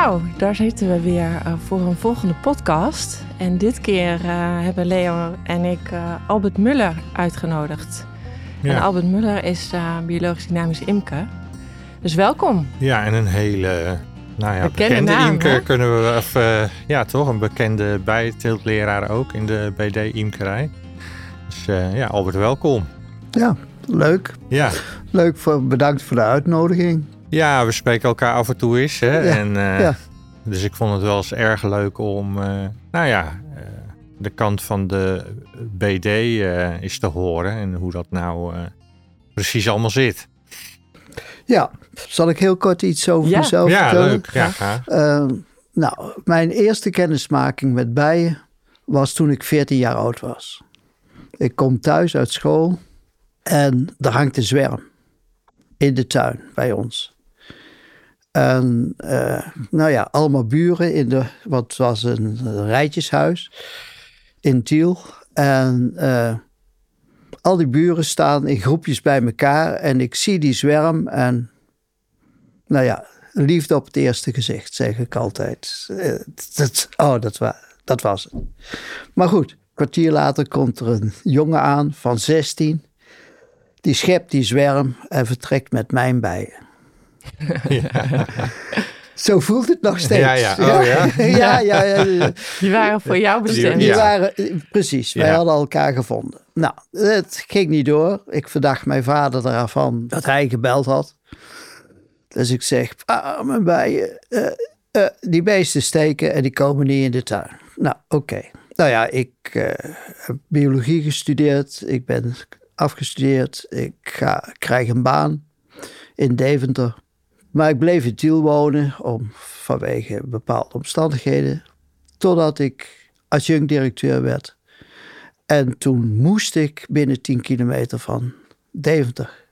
Nou, daar zitten we weer uh, voor een volgende podcast. En dit keer uh, hebben Leo en ik uh, Albert Muller uitgenodigd. Ja. En Albert Muller is biologisch dynamisch imker. Dus welkom. Ja, en een hele nou ja, bekende, bekende naam, imker hè? kunnen we, of, ja toch, een bekende bijteeltleraar ook in de BD-imkerij. Dus ja, Albert, welkom. Ja, leuk. Ja. Leuk, voor, bedankt voor de uitnodiging. Ja, we spreken elkaar af en toe eens. Hè? Ja, en, uh, ja. Dus ik vond het wel eens erg leuk om, uh, nou ja, uh, de kant van de BD eens te horen. En hoe dat nou precies allemaal zit. Ja, zal ik heel kort iets over ja. mezelf ja, vertellen? Leuk. Ja, graag. nou, mijn eerste kennismaking met bijen was toen ik 14 jaar oud was. Ik kom thuis uit school en daar hangt een zwerm in de tuin bij ons. En uh, nou ja, allemaal buren in de, wat was een rijtjeshuis in Tiel. En uh, al die buren staan in groepjes bij elkaar en ik zie die zwerm en nou ja, liefde op het eerste gezicht, zeg ik altijd. Uh, dat, oh, dat, wa dat was het. Maar goed, kwartier later komt er een jongen aan van 16. Die schept die zwerm en vertrekt met mijn bijen. Ja. Zo voelt het nog steeds. Ja, ja. Oh, ja? ja, ja, ja, Die waren voor jou bestemd. Die waren, precies, wij hadden elkaar gevonden. Nou, het ging niet door. Ik verdacht mijn vader ervan dat hij gebeld had. Dus ik zeg, ah, mijn bijen, uh, uh, die beesten steken en die komen niet in de tuin. Nou, oké. Nou ja, ik uh, heb biologie gestudeerd. Ik ben afgestudeerd. Ik ga, krijg een baan in Deventer. Maar ik bleef in Tiel wonen om, vanwege bepaalde omstandigheden. Totdat ik adjunct-directeur werd. En toen moest ik binnen 10 kilometer van Deventer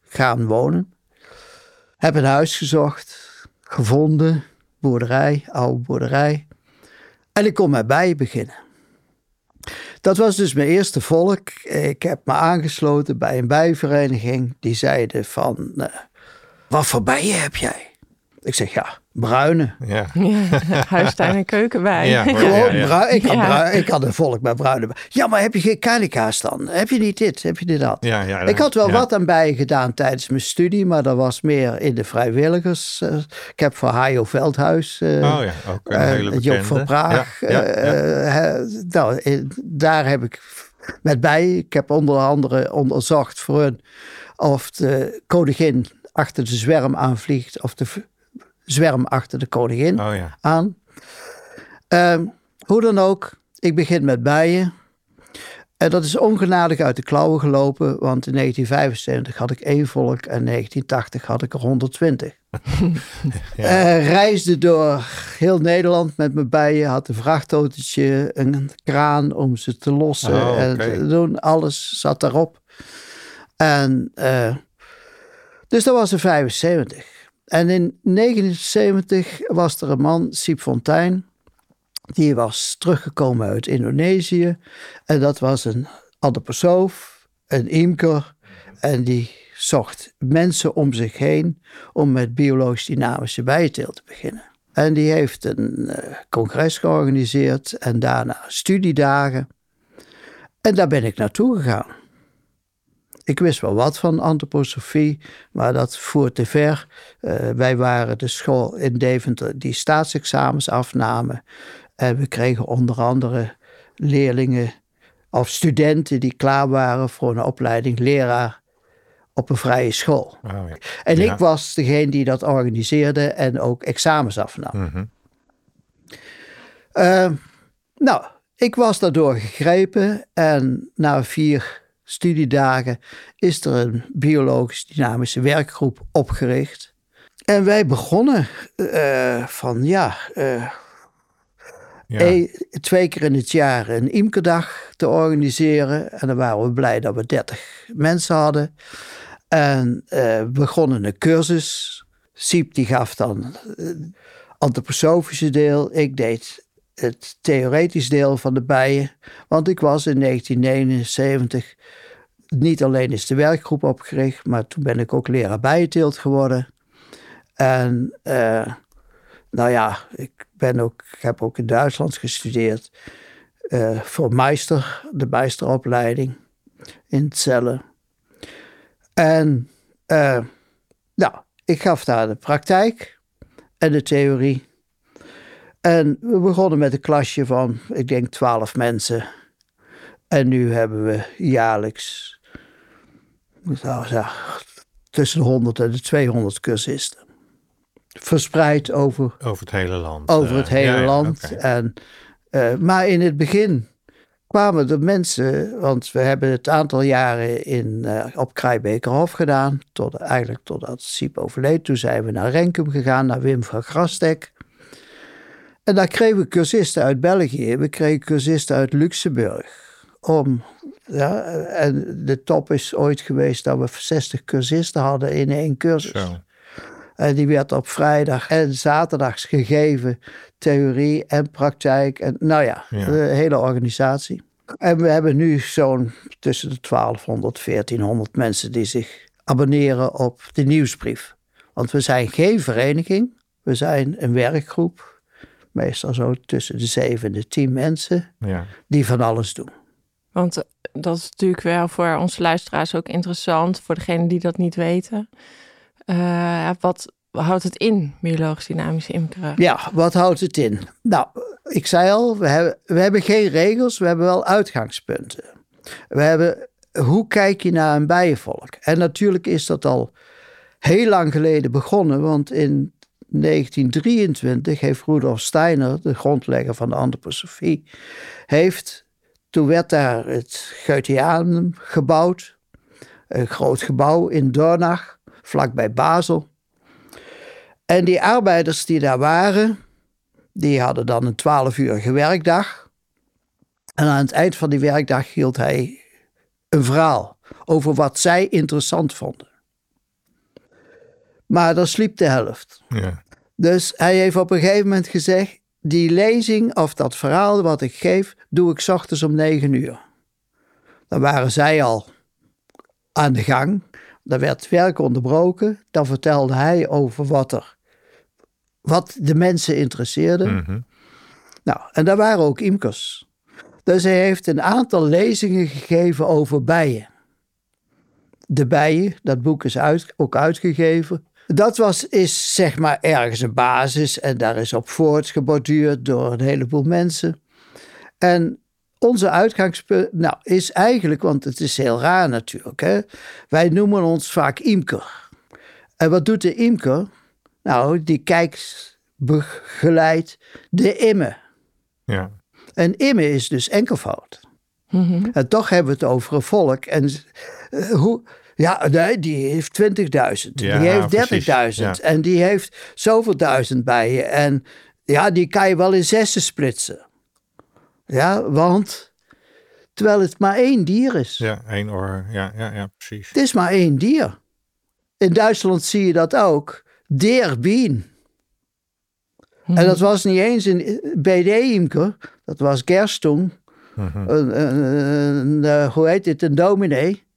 gaan wonen. Heb een huis gezocht, gevonden, boerderij, oude boerderij. En ik kon met bijen beginnen. Dat was dus mijn eerste volk. Ik heb me aangesloten bij een bijenvereniging. Die zeiden van, uh, wat voor bijen heb jij? Ik zeg, ja, bruine. Ja. ja huistuin- en keukenbij. Ja, Gewoon ja, bruin. Ik, had bruin, ik had een volk met bruine Ja, maar heb je geen kalika's dan? Heb je niet dit? Heb je dit dat? Ja, ja, ik had wel wat aan bijen gedaan tijdens mijn studie, maar dat was meer in de vrijwilligers. Uh, ik heb voor Hajo Veldhuis, uh, oh, ja, ook een hele bekende. Job van Praag. nou, daar heb ik met bijen. Ik heb onder andere onderzocht voor hun of de koningin achter de zwerm aanvliegt of de zwerm achter de koningin oh, ja. aan. Uh, hoe dan ook, ik begin met bijen. En dat is ongenadig uit de klauwen gelopen, want in 1975 had ik één volk en in 1980 had ik er 120. ja. uh, reisde door heel Nederland met mijn bijen, had een vrachtautootje, een kraan om ze te lossen oh, en doen. Alles zat daarop. En uh, dus dat was in 75. En in 79 was er een man, Siep Fontijn, die was teruggekomen uit Indonesië. En dat was een antroposoof, een imker. En die zocht mensen om zich heen om met biologisch dynamische bijenteelt te beginnen. En die heeft een uh, congres georganiseerd en daarna studiedagen. En daar ben ik naartoe gegaan. Ik wist wel wat van antroposofie, maar dat voert te ver. Uh, wij waren de school in Deventer die staatsexamens afnamen. En we kregen onder andere leerlingen of studenten die klaar waren voor een opleiding leraar op een vrije school. Oh, ja. En ja. ik was degene die dat organiseerde en ook examens afnam. Mm -hmm. uh, nou, ik was daardoor gegrepen en na vier studiedagen is er een biologisch dynamische werkgroep opgericht. En wij begonnen uh, van ja, uh, ja. E twee keer in het jaar een imkerdag te organiseren. En dan waren we blij dat we 30 mensen hadden. En uh, begonnen een cursus. Siep die gaf dan het antroposofische deel. Ik deed het theoretisch deel van de bijen. Want ik was in 1979 niet alleen is de werkgroep opgericht, maar toen ben ik ook leraar bijenteelt geworden. En uh, nou ja, ik, ben ook, ik heb ook in Duitsland gestudeerd uh, voor meester, de meesteropleiding in Cellen. En uh, nou, ik gaf daar de praktijk en de theorie. En we begonnen met een klasje van, ik denk, twaalf mensen. En nu hebben we jaarlijks nou, tussen de 100 en de 200 cursisten. Verspreid over, over het hele land. Over het eh, hele land. En, uh, maar in het begin kwamen de mensen, want we hebben het aantal jaren in, uh, op Krijbekerhof gedaan, tot, eigenlijk totdat Siep overleed. Toen zijn we naar Renkum gegaan, naar Wim van Grastek. En daar kregen we cursisten uit België, we kregen cursisten uit Luxemburg. Om, ja, en de top is ooit geweest dat we 60 cursisten hadden in één cursus. Zo. En die werd op vrijdag en zaterdags gegeven, theorie en praktijk. En nou ja, de hele organisatie. En we hebben nu zo'n tussen de 1200, 1400 mensen die zich abonneren op de nieuwsbrief. Want we zijn geen vereniging, we zijn een werkgroep. Meestal zo tussen de zeven en de tien mensen ja. die van alles doen. Want eh, dat is natuurlijk wel voor onze luisteraars ook interessant, voor degenen die dat niet weten. Uh, wat houdt het in, biologisch dynamische imkeren? Ja, wat houdt het in? Nou, ik zei al, we hebben, we hebben geen regels, we hebben wel uitgangspunten. We hebben, hoe kijk je naar een bijenvolk? En natuurlijk is dat al heel lang geleden begonnen, want in 1923 heeft Rudolf Steiner, de grondlegger van de antroposofie, heeft, toen werd daar het Goetheanum gebouwd, een groot gebouw in Dornach, vlakbij Basel. En die arbeiders die daar waren, die hadden dan een 12 uur werkdag. En aan het eind van die werkdag hield hij een verhaal over wat zij interessant vonden. Maar dan sliep de helft. Ja. Dus hij heeft op een gegeven moment gezegd: die lezing of dat verhaal wat ik geef, doe ik ochtends om 9 uur. Dan waren zij al aan de gang. Dan werd het werk onderbroken. Dan vertelde hij over wat er wat de mensen interesseerde. Mhm. Nou, en daar waren ook imkers. Dus hij heeft een aantal lezingen gegeven over bijen. De bijen, dat boek is uit, ook uitgegeven. Dat was, is zeg maar ergens een basis en daar is op voortgeborduurd door een heleboel mensen. En onze uitgangspunt nou, is eigenlijk, want het is heel raar natuurlijk, hè? wij noemen ons vaak imker. En wat doet de imker? Nou, die kijkt, begeleidt de imme. Ja. En imme is dus enkelvoud. Mm En toch hebben we het over een volk. En uh, hoe, ja, nee, die heeft 20.000. die heeft 30.000. En die heeft zoveel duizend bij je. En ja, die kan je wel in zessen splitsen. Ja, want terwijl het maar één dier is. Ja, één oor. Ja, ja, ja, precies. Het is maar één dier. In Duitsland zie je dat ook der Bien. En dat mhm. was niet eens een BD-imker, dat was Gerstung. Mhm. een, een, eh, hoe heet dit, een dominee.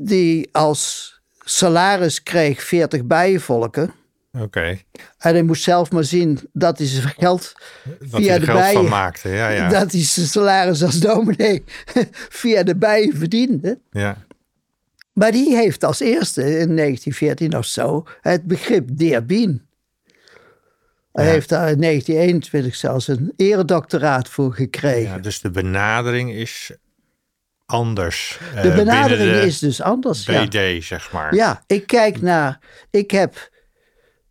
Die als salaris kreeg 40 bijenvolken. Oké. En hij moest zelf maar zien dat hij zijn geld via de geld bijen van maakte. Ja, ja. Dat hij zijn salaris als dominee via de bijen verdiende. Ja. Maar die heeft als eerste in 1914 of zo het begrip deerbien. Hij heeft daar in 1921 zelfs een eredoctoraat voor gekregen. Ja, dus de benadering is anders. De benadering is dus anders. BD, zeg maar. Ja, ik kijk naar. Ik heb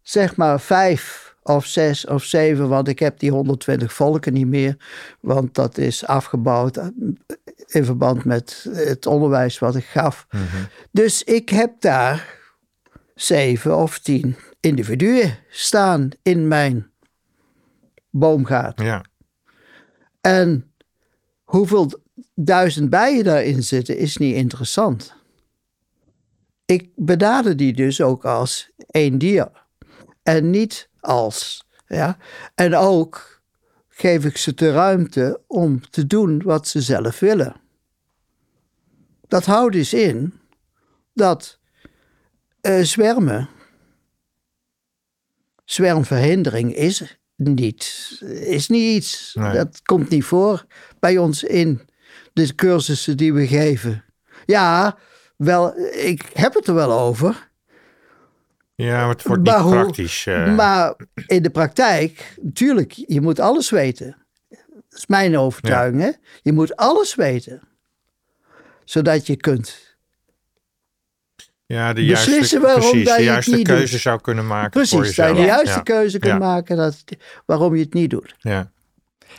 zeg maar vijf of zes of zeven, want ik heb die 120 volken niet meer. Want dat is afgebouwd in verband met het onderwijs wat ik gaf. Mhm. Dus ik heb daar zeven of tien individuen staan in mijn boomgaard. Ja. En hoeveel duizend bijen daarin zitten is niet interessant. Ik benader die dus ook als één dier. En niet als. Ja? En ook geef ik ze de ruimte om te doen wat ze zelf willen. Dat houdt dus in dat uh, zwermen zwermverhindering is niet, is niet iets. Dat komt niet voor bij ons in de cursussen die we geven. Ja, wel, ik heb het er wel over. Ja, maar het wordt niet praktisch. Uh... Maar in de praktijk, natuurlijk, je moet alles weten. Dat is mijn overtuiging. Hè? Je moet alles weten. Zodat je kunt ja, de juiste, precies, de juiste keuze zou kunnen maken precies, voor jezelf. dat je de juiste keuze kunt maken dat, waarom je het niet doet. Ja.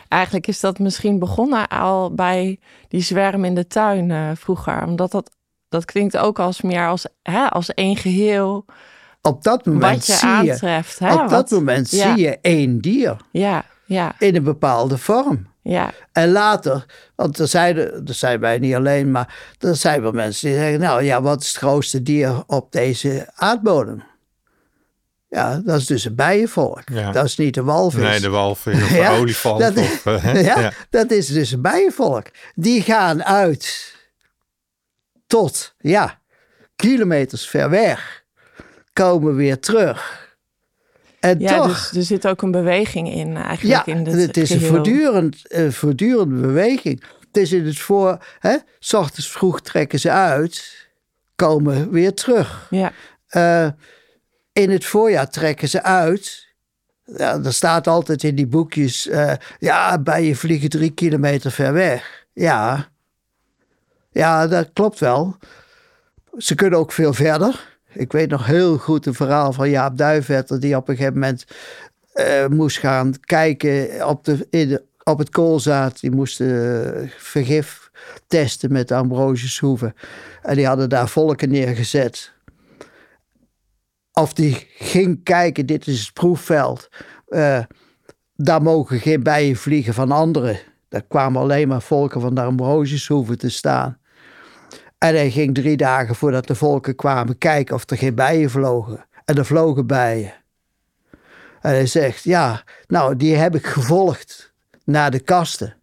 Eigenlijk is dat misschien begonnen al bij die zwerm in de tuin uh, vroeger. Omdat dat, dat klinkt ook als meer als, hè, als één geheel. Op dat moment wat je zie aantreft. Je, hè, op dat moment zie je één dier. Ja, ja. In een bepaalde vorm. Ja. En later, want er zeiden, dat zijn wij niet alleen, maar er zijn wel mensen die zeggen, nou ja, wat is het grootste dier op deze aardbodem? Ja, dat is dus een bijenvolk. Dat is niet de walvis. Nee, de walvis of de olifant. Dat, of, uh, ja, dat is dus een bijenvolk. Die gaan uit tot, ja, kilometers ver weg. Komen weer terug. En ja, toch, dus er zit ook een beweging in eigenlijk. Ja, in het is een voortdurend, uh, voortdurende beweging. Het is in het voor, hè, s ochtends vroeg trekken ze uit, komen weer terug. Ja. Uh, in het voorjaar trekken ze uit. Ja, er staat altijd in die boekjes, uh, ja, bijen vliegen drie kilometer ver weg. Ja, ja, dat klopt wel. Ze kunnen ook veel verder. Ik weet nog heel goed een verhaal van Jaap Duivetter, die op een gegeven moment uh, moest gaan kijken op, de, in de, op het koolzaad. Die moest uh, vergif testen met ambrosiushoeven. En die hadden daar volken neergezet. Of die ging kijken, dit is het proefveld. Uh, daar mogen geen bijen vliegen van anderen. Daar kwamen alleen maar volken van de ambrosiushoeven te staan. En hij ging drie dagen voordat de volken kwamen kijken of er geen bijen vlogen. En er vlogen bijen. En hij zegt, ja, nou, die heb ik gevolgd naar de kasten.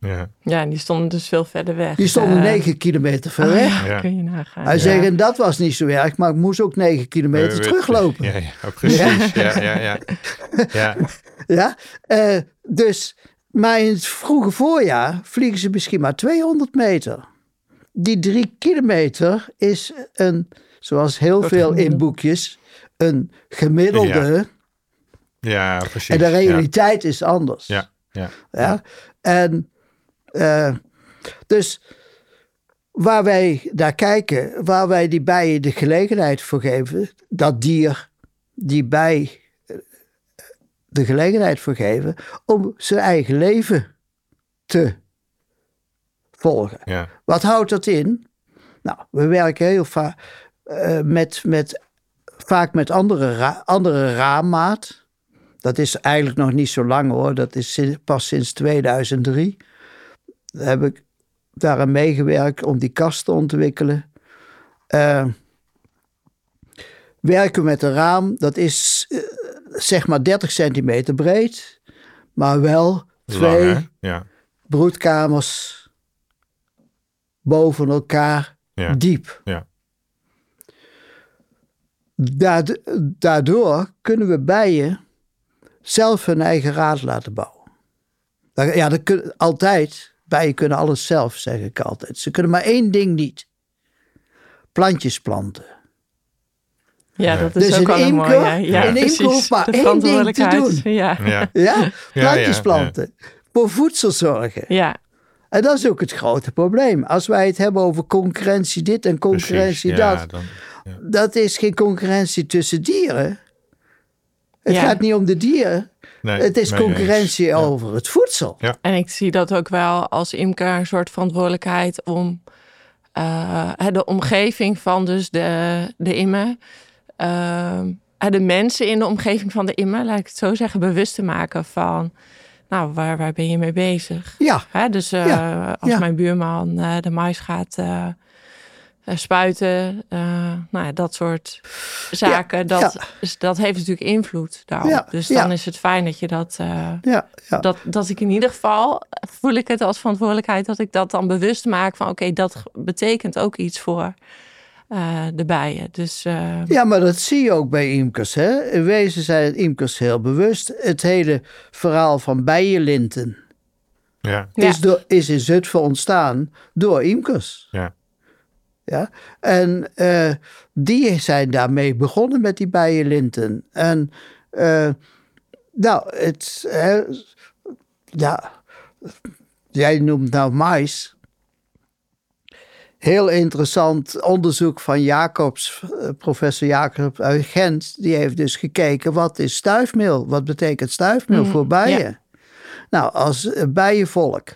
Ja. ja, en die stonden dus veel verder weg. Die stonden uh, negen kilometer ver weg. Oh, ja, kun je nagaan. Hij ja. zegt, en dat was niet zo erg, maar ik moest ook negen kilometer uh, teruglopen. Ja, ja precies. Ja, ja, ja. Ja, ja. Uh, dus, maar in het vroege voorjaar vliegen ze misschien maar 200 meter die drie kilometer is een, zoals heel veel in boekjes, een gemiddelde. Ja, ja precies. En de realiteit is anders. Ja, ja. ja? En uh, dus waar wij naar kijken, waar wij die bijen de gelegenheid voor geven, dat dier die bij de gelegenheid voor geven om zijn eigen leven te volgen. Ja. Wat houdt dat in? Nou, we werken heel vaak uh, met, met, vaak met andere, ra andere raammaat. Dat is eigenlijk nog niet zo lang hoor. Dat is pas sinds 2003. Daar heb ik daaraan meegewerkt om die kast te ontwikkelen. Uh, werken met een raam, dat is uh, zeg maar 30 centimeter breed, maar wel twee Lang, ja. broedkamers boven elkaar ja. diep. Ja. Daardoor kunnen we bijen zelf hun eigen raad laten bouwen. Ja, dat kun, altijd. Bijen kunnen alles zelf, zeg ik altijd. Ze kunnen maar één ding niet. Plantjes planten. Ja, dat is dus ook al een mooie. Ja, ja, een imker hoeft maar één ding te doen. Ja, ja. ja? plantjes planten. Voor voedsel zorgen. Ja. En dat is ook het grote probleem. Als wij het hebben over concurrentie dit en concurrentie Precies, ja, dat. Dan, ja. Dat is geen concurrentie tussen dieren. Het Ja. gaat niet om de dieren. Nee, het is concurrentie eens. Ja. over het voedsel. Ja. En ik zie dat ook wel als imker een soort verantwoordelijkheid om eh, de omgeving van dus de, de immer, eh, de mensen in de omgeving van de immer, laat ik het zo zeggen, bewust te maken van, nou, waar, waar ben je mee bezig? Ja, Hè, dus eh, Ja, als ja. mijn buurman eh, de mais gaat eh, eh, spuiten, eh, nou ja, dat soort zaken, dat, ja. dat heeft natuurlijk invloed daarop. Ja, dus ja. dan is het fijn dat je dat... eh, ja, ja. dat, dat ik in ieder geval voel ik het als verantwoordelijkheid dat ik dat dan bewust maak van oké, dat betekent ook iets voor uh, de bijen. Dus, uh... Ja, maar dat zie je ook bij imkers. Hè? In wezen zijn imkers heel bewust. Het hele verhaal van bijenlinten ja. is, door, is in Zutphen ontstaan door imkers. Ja. Ja? En uh, die zijn daarmee begonnen met die bijenlinten. En nou, het, ja, jij noemt nou mais. Heel interessant onderzoek van Jacobs, eh, professor Jacobs uit Gent. Die heeft dus gekeken wat is stuifmeel? Wat betekent stuifmeel mm, voor bijen? Nou, als bijenvolk,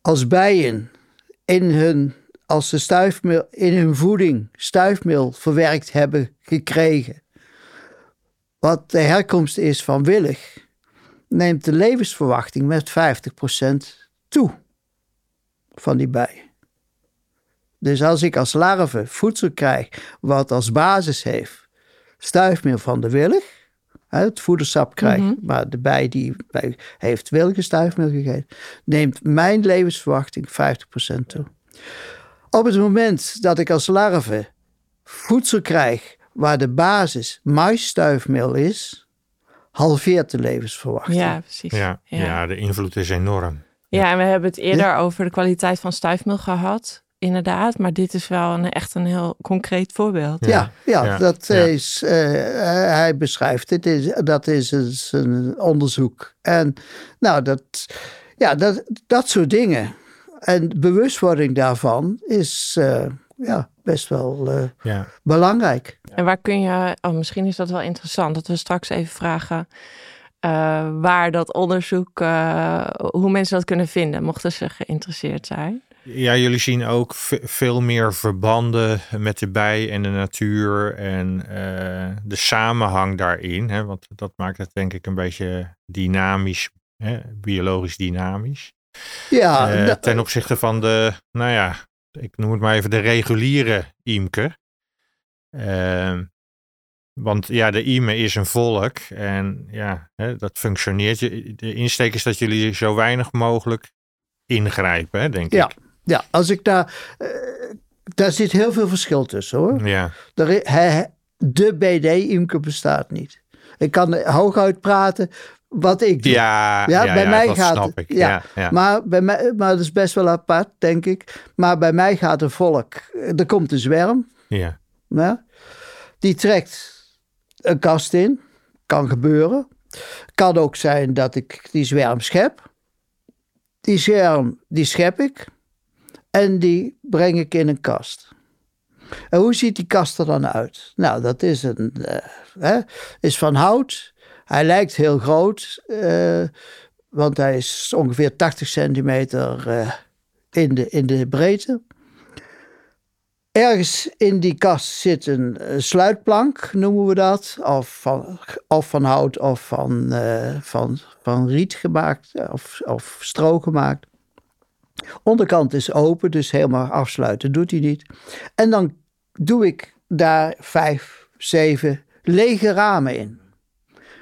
als bijen in hun, als ze stuifmeel in hun voeding stuifmeel verwerkt hebben gekregen, wat de herkomst is van willig, neemt de levensverwachting met 50% toe van die bijen. Dus als ik als larve voedsel krijg wat als basis heeft stuifmeel van de willig, het voedersap krijgt, mhm. maar de bij die bij heeft willige stuifmeel gegeten, neemt mijn levensverwachting 50% toe. Op het moment dat ik als larve voedsel krijg waar de basis maisstuifmeel is, halveert de levensverwachting. Ja, precies. Ja, ja. de invloed is enorm. Ja, en we hebben het eerder over de kwaliteit van stuifmeel gehad inderdaad. Maar dit is wel een, echt een heel concreet voorbeeld. Ja, ja, dat is, uh, hij beschrijft het, is, dat is een onderzoek. En nou, dat, ja, dat, dat soort dingen. En bewustwording daarvan is uh, ja, best wel uh, ja. belangrijk. En waar kun je, oh, misschien is dat wel interessant, dat we straks even vragen waar dat onderzoek, hoe mensen dat kunnen vinden, mochten ze geïnteresseerd zijn. Ja, jullie zien ook veel meer verbanden met de bij en de natuur en uh, de samenhang daarin. Hè, want dat maakt het denk ik een beetje dynamisch, hè, biologisch dynamisch. Ja. Uh, ten opzichte van de, nou ja, ik noem het maar even de reguliere imker. Uh, want ja, de IME is een volk en ja, hè, dat functioneert. De insteek is dat jullie zo weinig mogelijk ingrijpen, hè, denk ja. ik. Ja, als ik daar. Uh, daar zit heel veel verschil tussen hoor. Ja. Daar, de BD-imker bestaat niet. Ik kan hooguit praten wat ik doe. Ja, ja, ja bij ja, mij gaat snap ik. Ja, ja, Maar, bij mij, maar dat is best wel apart, denk ik. Maar bij mij gaat een volk. Er komt een zwerm. Ja. ja die trekt een kast in. Kan gebeuren. Kan ook zijn dat ik die zwerm schep. Die zwerm, die schep ik. En die breng ik in een kast. En hoe ziet die kast er dan uit? Nou, dat is, een, uh, hè, is van hout. Hij lijkt heel groot, uh, want hij is ongeveer 80 centimeter uh, in, de, in de breedte. Ergens in die kast zit een sluitplank, noemen we dat. Of van, of van hout of van, van, van riet gemaakt of, of stro gemaakt. Onderkant is open, dus helemaal afsluiten doet hij niet. En dan doe ik daar vijf, zeven lege ramen in.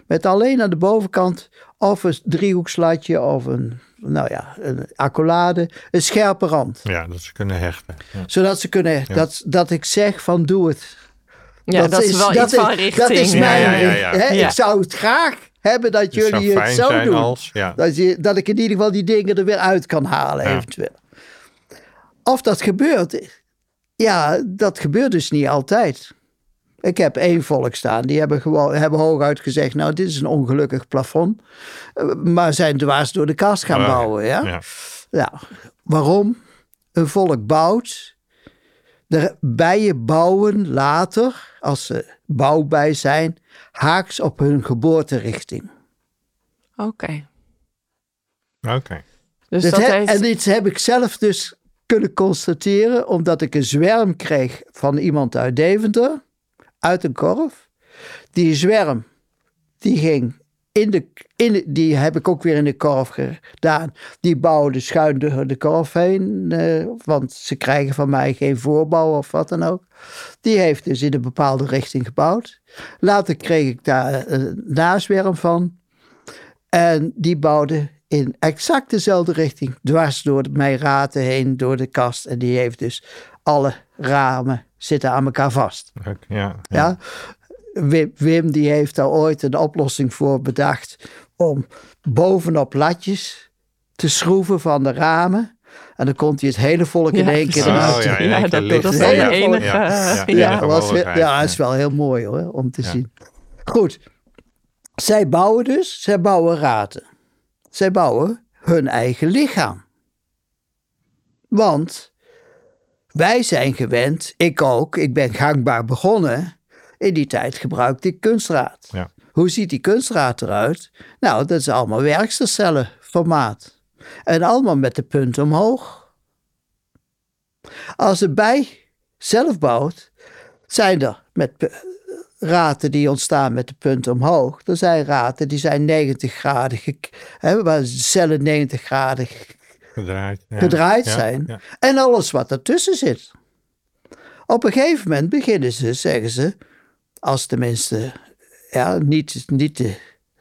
Met alleen aan de bovenkant of een driehoekslatje of een, nou ja, een accolade, een scherpe rand. Ja, dat ze kunnen hechten. Ja. Zodat ze kunnen hechten. Dat, dat ik zeg van doe het. Ja, dat, is wel dat iets is, van richting. Dat is mijn, ja, hè, Ik zou het graag hebben dat jullie het zo doen. Als, ja. dat, je, dat ik in ieder geval die dingen er weer uit kan halen, eventueel. Of dat gebeurt, ja, dat gebeurt dus niet altijd. Ik heb één volk staan, die hebben, gewoon, hebben hooguit gezegd: Nou, dit is een ongelukkig plafond. Eh, maar zijn dwars door de kast gaan oh, bouwen. Ja? ja? Ja. Waarom? Een volk bouwt. De bijen bouwen later, als ze bouwbij zijn, haaks op hun geboorterichting. Oké. Oké. Dus dat heeft... En dit heb ik zelf dus kunnen constateren, omdat ik een zwerm kreeg van iemand uit Deventer, uit een korf. Die zwerm, die ging in de, in die heb ik ook weer in de korf gedaan. Die bouwde schuin door de korf heen, eh, want ze krijgen van mij geen voorbouw of wat dan ook. Die heeft dus in een bepaalde richting gebouwd. Later kreeg ik daar een nazwerm van. En die bouwde in exact dezelfde richting, dwars door mijn raten heen, door de kast. En die heeft dus alle ramen zitten aan elkaar vast. Ja, ja. Wim, Wim die heeft daar ooit een oplossing voor bedacht om bovenop latjes te schroeven van de ramen. En dan komt hij het hele volk in één keer eruit. Oh, ja, ja, dat, dat, is de enige. Ja, ja, was, ja, is wel heel mooi hoor, om te zien. Goed, zij bouwen dus, zij bouwen raten. Zij bouwen hun eigen lichaam. Want wij zijn gewend, ik ook, ik ben gangbaar begonnen. In die tijd gebruikte ik kunstraad. Ja. Hoe ziet die kunstraad eruit? Nou, dat is allemaal werkstercellen formaat. En allemaal met de punt omhoog. Als de bij zelf bouwt, zijn er met raten die ontstaan met de punt omhoog. Er zijn raten die zijn 90 graden, hè, waar cellen 90 graden gedraaid, gedraaid zijn. En alles wat ertussen zit. Op een gegeven moment beginnen ze, zeggen ze, als tenminste ja, niet, niet de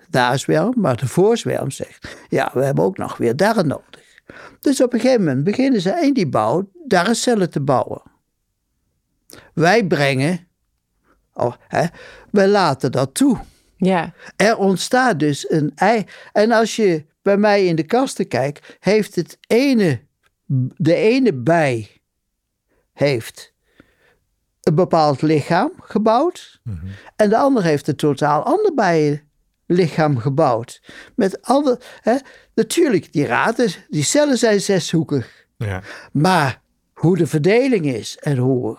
nazwerm, maar de voorzwerm zegt, ja, we hebben ook nog weer darren nodig. Dus op een gegeven moment beginnen ze in die bouw darrencellen te bouwen. Wij brengen, oh, hè, wij laten dat toe. Ja. Er ontstaat dus een ei. En als je bij mij in de kasten kijkt, heeft het ene, de ene bij heeft een bepaald lichaam gebouwd. Mhm. En de ander heeft een totaal ander bijenlichaam gebouwd. Met alle, hè, natuurlijk, die raten, die cellen zijn zeshoekig. Ja. Maar hoe de verdeling is en hoe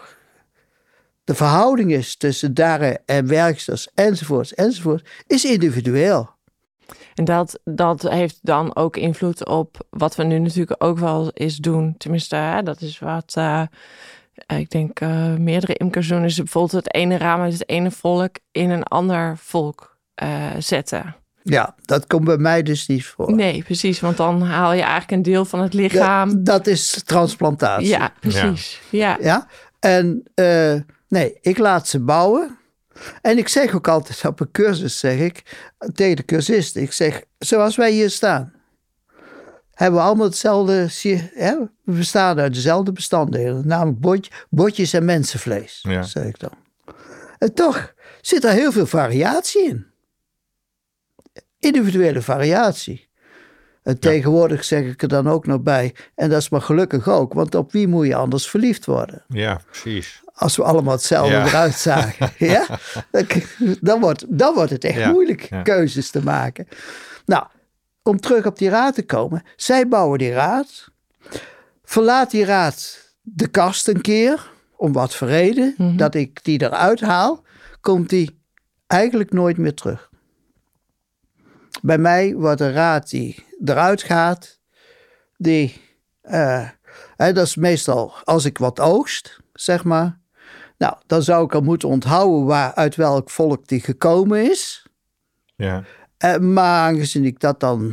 de verhouding is tussen darren en werksters enzovoorts enzovoort, is individueel. En dat, dat heeft dan ook invloed op wat we nu natuurlijk ook wel eens doen. Tenminste, hè, dat is wat uh, ik denk uh, meerdere imkers doen. Is bijvoorbeeld het ene raam uit het ene volk in een ander volk uh, zetten. Ja, dat komt bij mij dus niet voor. Nee, precies. Want dan haal je eigenlijk een deel van het lichaam. Dat, dat is transplantatie. Ja, precies. Ja. Ja, ja? en nee, ik laat ze bouwen. En ik zeg ook altijd op een cursus, zeg ik, tegen de cursist, ik zeg, zoals wij hier staan, hebben we allemaal hetzelfde, hè? we bestaan uit dezelfde bestanddelen, namelijk bot, botjes en mensenvlees, ja. zeg ik dan. En toch zit er heel veel variatie in. Individuele variatie. En tegenwoordig zeg ik er dan ook nog bij, en dat is maar gelukkig ook, want op wie moet je anders verliefd worden? Ja, precies als we allemaal hetzelfde eruit zagen. ja? Dan, wordt, dan wordt het echt moeilijk keuzes te maken. Nou, om terug op die raad te komen. Zij bouwen die raad. Verlaat die raad de kast een keer. Om wat voor reden. Mhm. Dat ik die eruit haal. Komt die eigenlijk nooit meer terug. Bij mij wordt een raad die eruit gaat. Die, uh, dat is meestal als ik wat oogst, zeg maar. Nou, dan zou ik al moeten onthouden waar, uit welk volk die gekomen is. Ja. Uh, maar aangezien ik dat dan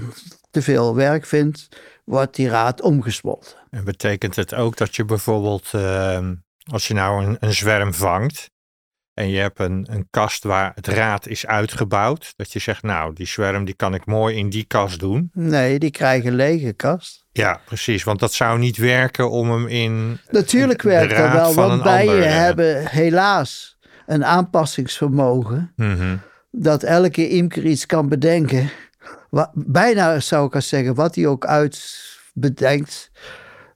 te veel werk vind, wordt die raad omgesmolten. En betekent het ook dat je bijvoorbeeld, ehm, als je nou een, een zwerm vangt, en je hebt een, een kast waar het raad is uitgebouwd. Dat je zegt, nou, die zwerm die kan ik mooi in die kast doen. Nee, die krijgen een lege kast. Ja, precies. Want dat zou niet werken om hem in. Natuurlijk werkt dat wel, want bijen hebben helaas een aanpassingsvermogen. Mhm. Dat elke imker iets kan bedenken. Wat, bijna zou ik al zeggen, wat hij ook uitbedenkt.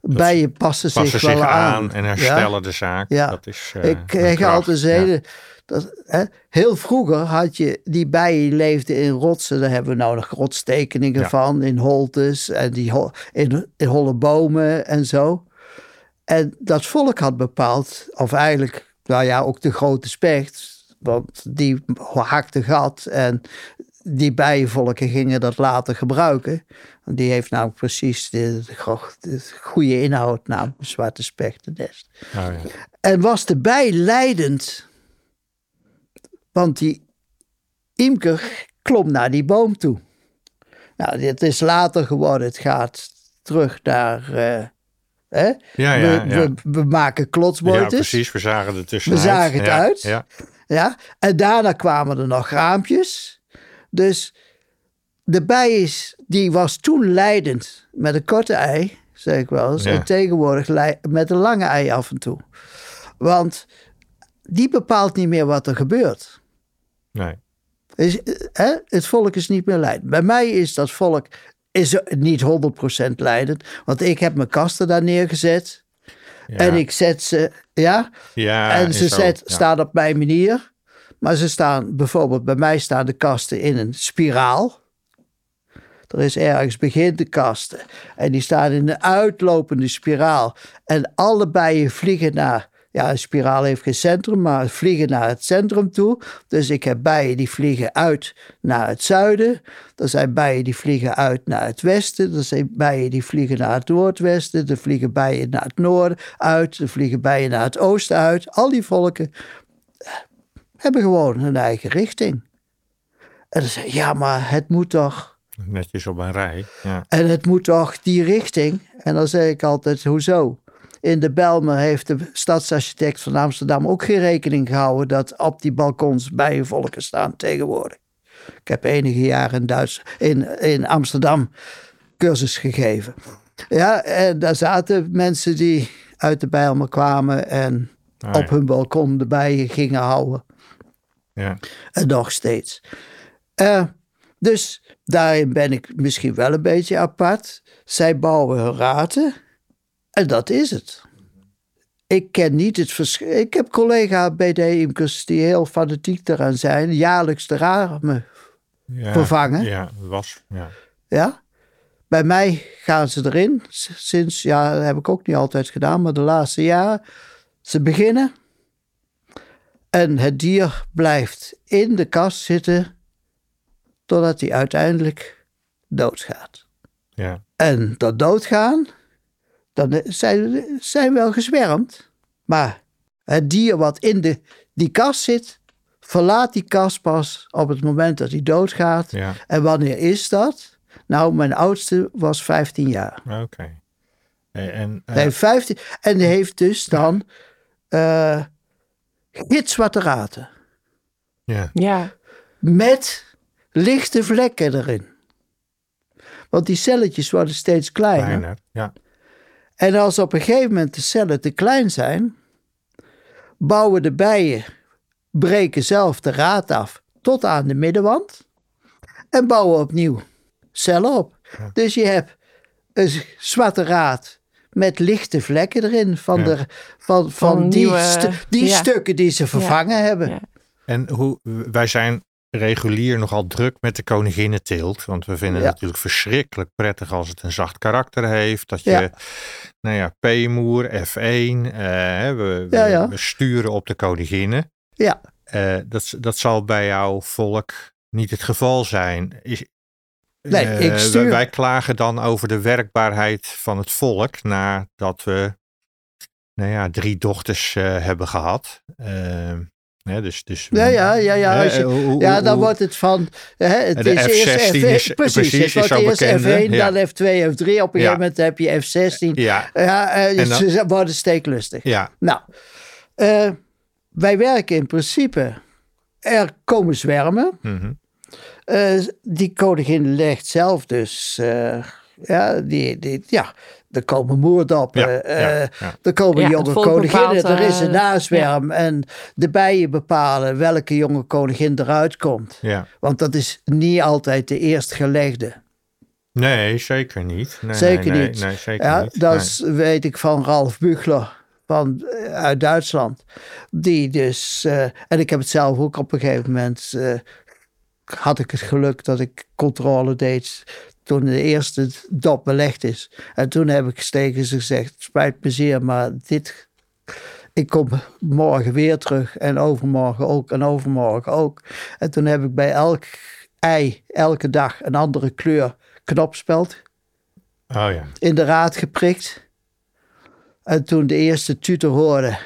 Bijen passen, zich, wel aan. en herstellen de zaak. Ja. Dat is, uh, ik krijg altijd hele. Dat, hè, heel vroeger had je die bijen leefden in rotsen. Daar hebben we nou nog rotstekeningen van. In holtes en die, in, in holle bomen en zo. En dat volk had bepaald, of eigenlijk, nou ja, ook de grote specht. Want die hakte gat en die bijenvolken gingen dat later gebruiken. Die heeft nou precies de, de, goede inhoud, namelijk zwarte spechtennest. Oh ja. En was de bij leidend, want die imker klom naar die boom toe. Nou, dit is later geworden. Het gaat terug naar. Uh, hè? Ja, ja, we, we, we, maken klotsbootjes. Ja, precies. We zagen het tussen. We zagen het uit. Ja. ja. En daarna kwamen er nog raampjes. Dus de bij die was toen leidend met een korte ei, zeg ik wel eens. En tegenwoordig met een lange ei af en toe. Want die bepaalt niet meer wat er gebeurt. Nee. Is, hè? Het volk is niet meer leidend. Bij mij is dat volk is niet 100% leidend. Want ik heb mijn kasten daar neergezet. En ik zet ze, ja. ja en ze zet, staan op mijn manier. Maar ze staan, bijvoorbeeld bij mij staan de kasten in een spiraal. Er is ergens begint de kasten. En die staan in een uitlopende spiraal. En allebei vliegen naar ja, een spiraal heeft geen centrum, maar vliegen naar het centrum toe. Dus ik heb bijen die vliegen uit naar het zuiden. Er zijn bijen die vliegen uit naar het westen. Er zijn bijen die vliegen naar het noordwesten. Er vliegen bijen naar het noorden uit. Er vliegen bijen naar het oosten uit. Al die volken hebben gewoon hun eigen richting. En dan je, ja, maar het moet toch... Netjes op een rij, ja. En het moet toch die richting? En dan zeg ik altijd, hoezo? In de Belmer heeft de stadsarchitect van Amsterdam ook geen rekening gehouden dat op die balkons bijenvolken staan tegenwoordig. Ik heb enige jaren in, Duits, in, in Amsterdam cursus gegeven. Ja, en daar zaten mensen die uit de Bijlmer kwamen en ah, op hun balkon de bijen gingen houden. Ja. En nog steeds. Uh, dus daarin ben ik misschien wel een beetje apart. Zij bouwen hun raten en dat is het. Ik ken niet het verschil. Ik heb collega BD-imkers die heel fanatiek eraan zijn. Jaarlijks de ramen ja, vervangen. Ja, was. Ja. ja. Bij mij gaan ze erin. Sinds, ja, dat heb ik ook niet altijd gedaan, maar de laatste jaren. Ze beginnen. En het dier blijft in de kast zitten. Totdat hij uiteindelijk doodgaat. Ja. En dat doodgaan dan zijn, zijn wel gezwermd. Maar het dier wat in de, die kast zit, verlaat die kast pas op het moment dat hij doodgaat. Ja. En wanneer is dat? Nou, mijn oudste was 15 jaar. Oké. En, uh... heeft 15, en die heeft dus dan uh, gitzwarte raten. Ja. ja. Met lichte vlekken erin. Want die celletjes worden steeds kleiner. kleiner ja. En als op een gegeven moment de cellen te klein zijn, bouwen de bijen, breken zelf de raad af tot aan de middenwand en bouwen opnieuw cellen op. Dus je hebt een zwarte raad met lichte vlekken erin van, de, van, van, die, die stukken die ze vervangen hebben. En hoe, wij zijn regulier nogal druk met de koninginnenteelt. Want we vinden het natuurlijk verschrikkelijk prettig als het een zacht karakter heeft. Dat je, nou ja, P-moer, F1, uh, we, we, we, sturen op de koninginnen. Ja. Uh, dat, dat zal bij jouw volk niet het geval zijn. Is, nee, uh, ik stuur... Wij klagen dan over de werkbaarheid van het volk nadat we nou ja, drie dochters hebben gehad. Uh, dus, dus, ja, ja, ja, ja, je, ja dan wordt het van. Hè, het de is F16 eerst F1, is, precies, het wordt eerst F1, ja. dan F2, F3. Op een ja. gegeven moment heb je F16. Ja, ja uh, dan, ze worden steeklustig. Ja. Nou, uh, wij werken in principe. Er komen zwermen. Mm -hmm. Uh, die koningin legt zelf dus. ja, die, die, ja, er komen moerdappen, ja, ja, ja. er komen jonge koninginnen, er is een nazwerm en de bijen bepalen welke jonge koningin eruit komt. Want dat is niet altijd de eerstgelegde. Nee, zeker niet. Nee, zeker nee, niet. Nee, zeker niet. Dat is, weet ik van Ralf Buchler van, uit Duitsland. Die dus, uh, en ik heb het zelf ook op een gegeven moment, uh, had ik het geluk dat ik controle deed toen de eerste dop belegd is. En toen heb ik tegen ze gezegd, spijt me zeer, maar dit, ik kom morgen weer terug en overmorgen ook en overmorgen ook. En toen heb ik bij elk ei elke dag een andere kleur knopspeld oh ja. in de raad geprikt. En toen de eerste tutor hoorde,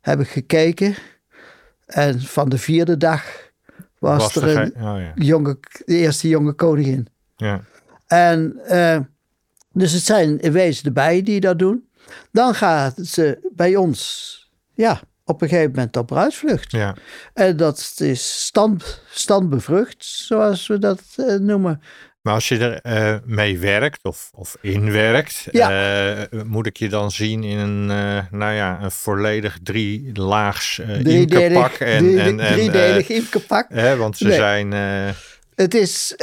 heb ik gekeken. En van de vierde dag was, er een oh ja. jonge, de eerste jonge koningin. Ja. En uh, dus het zijn in wezen de bijen die dat doen. Dan gaat ze bij ons, ja, op een gegeven moment op bruidsvlucht. Ja. En dat is stand, standbevrucht, zoals we dat uh, noemen. Maar als je er uh, mee werkt of, of inwerkt, ja. uh, moet ik je dan zien in een, uh, nou ja, een volledig drie laags imkepak. En, en, en, driedelig want ze zijn... het is,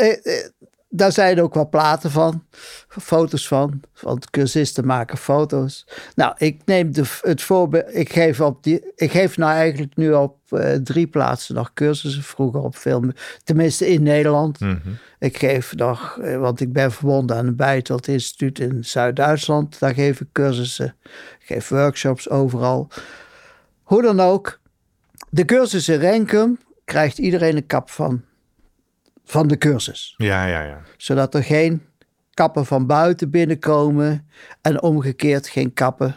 daar zijn ook wel platen van, foto's van, want cursisten maken foto's. Nou, ik neem de, het voorbeeld, ik geef, op die, ik geef nou eigenlijk nu op uh, drie plaatsen nog cursussen, vroeger op veel, tenminste in Nederland. Mhm. Ik geef nog, uh, want ik ben verbonden aan een Beitelt Instituut in Zuid-Duitsland, daar geef ik cursussen, ik geef workshops overal. Hoe dan ook, de cursus in Renkum krijgt iedereen een kap van van de cursus. Ja, ja, ja. Zodat er geen kappen van buiten binnenkomen en omgekeerd geen kappen.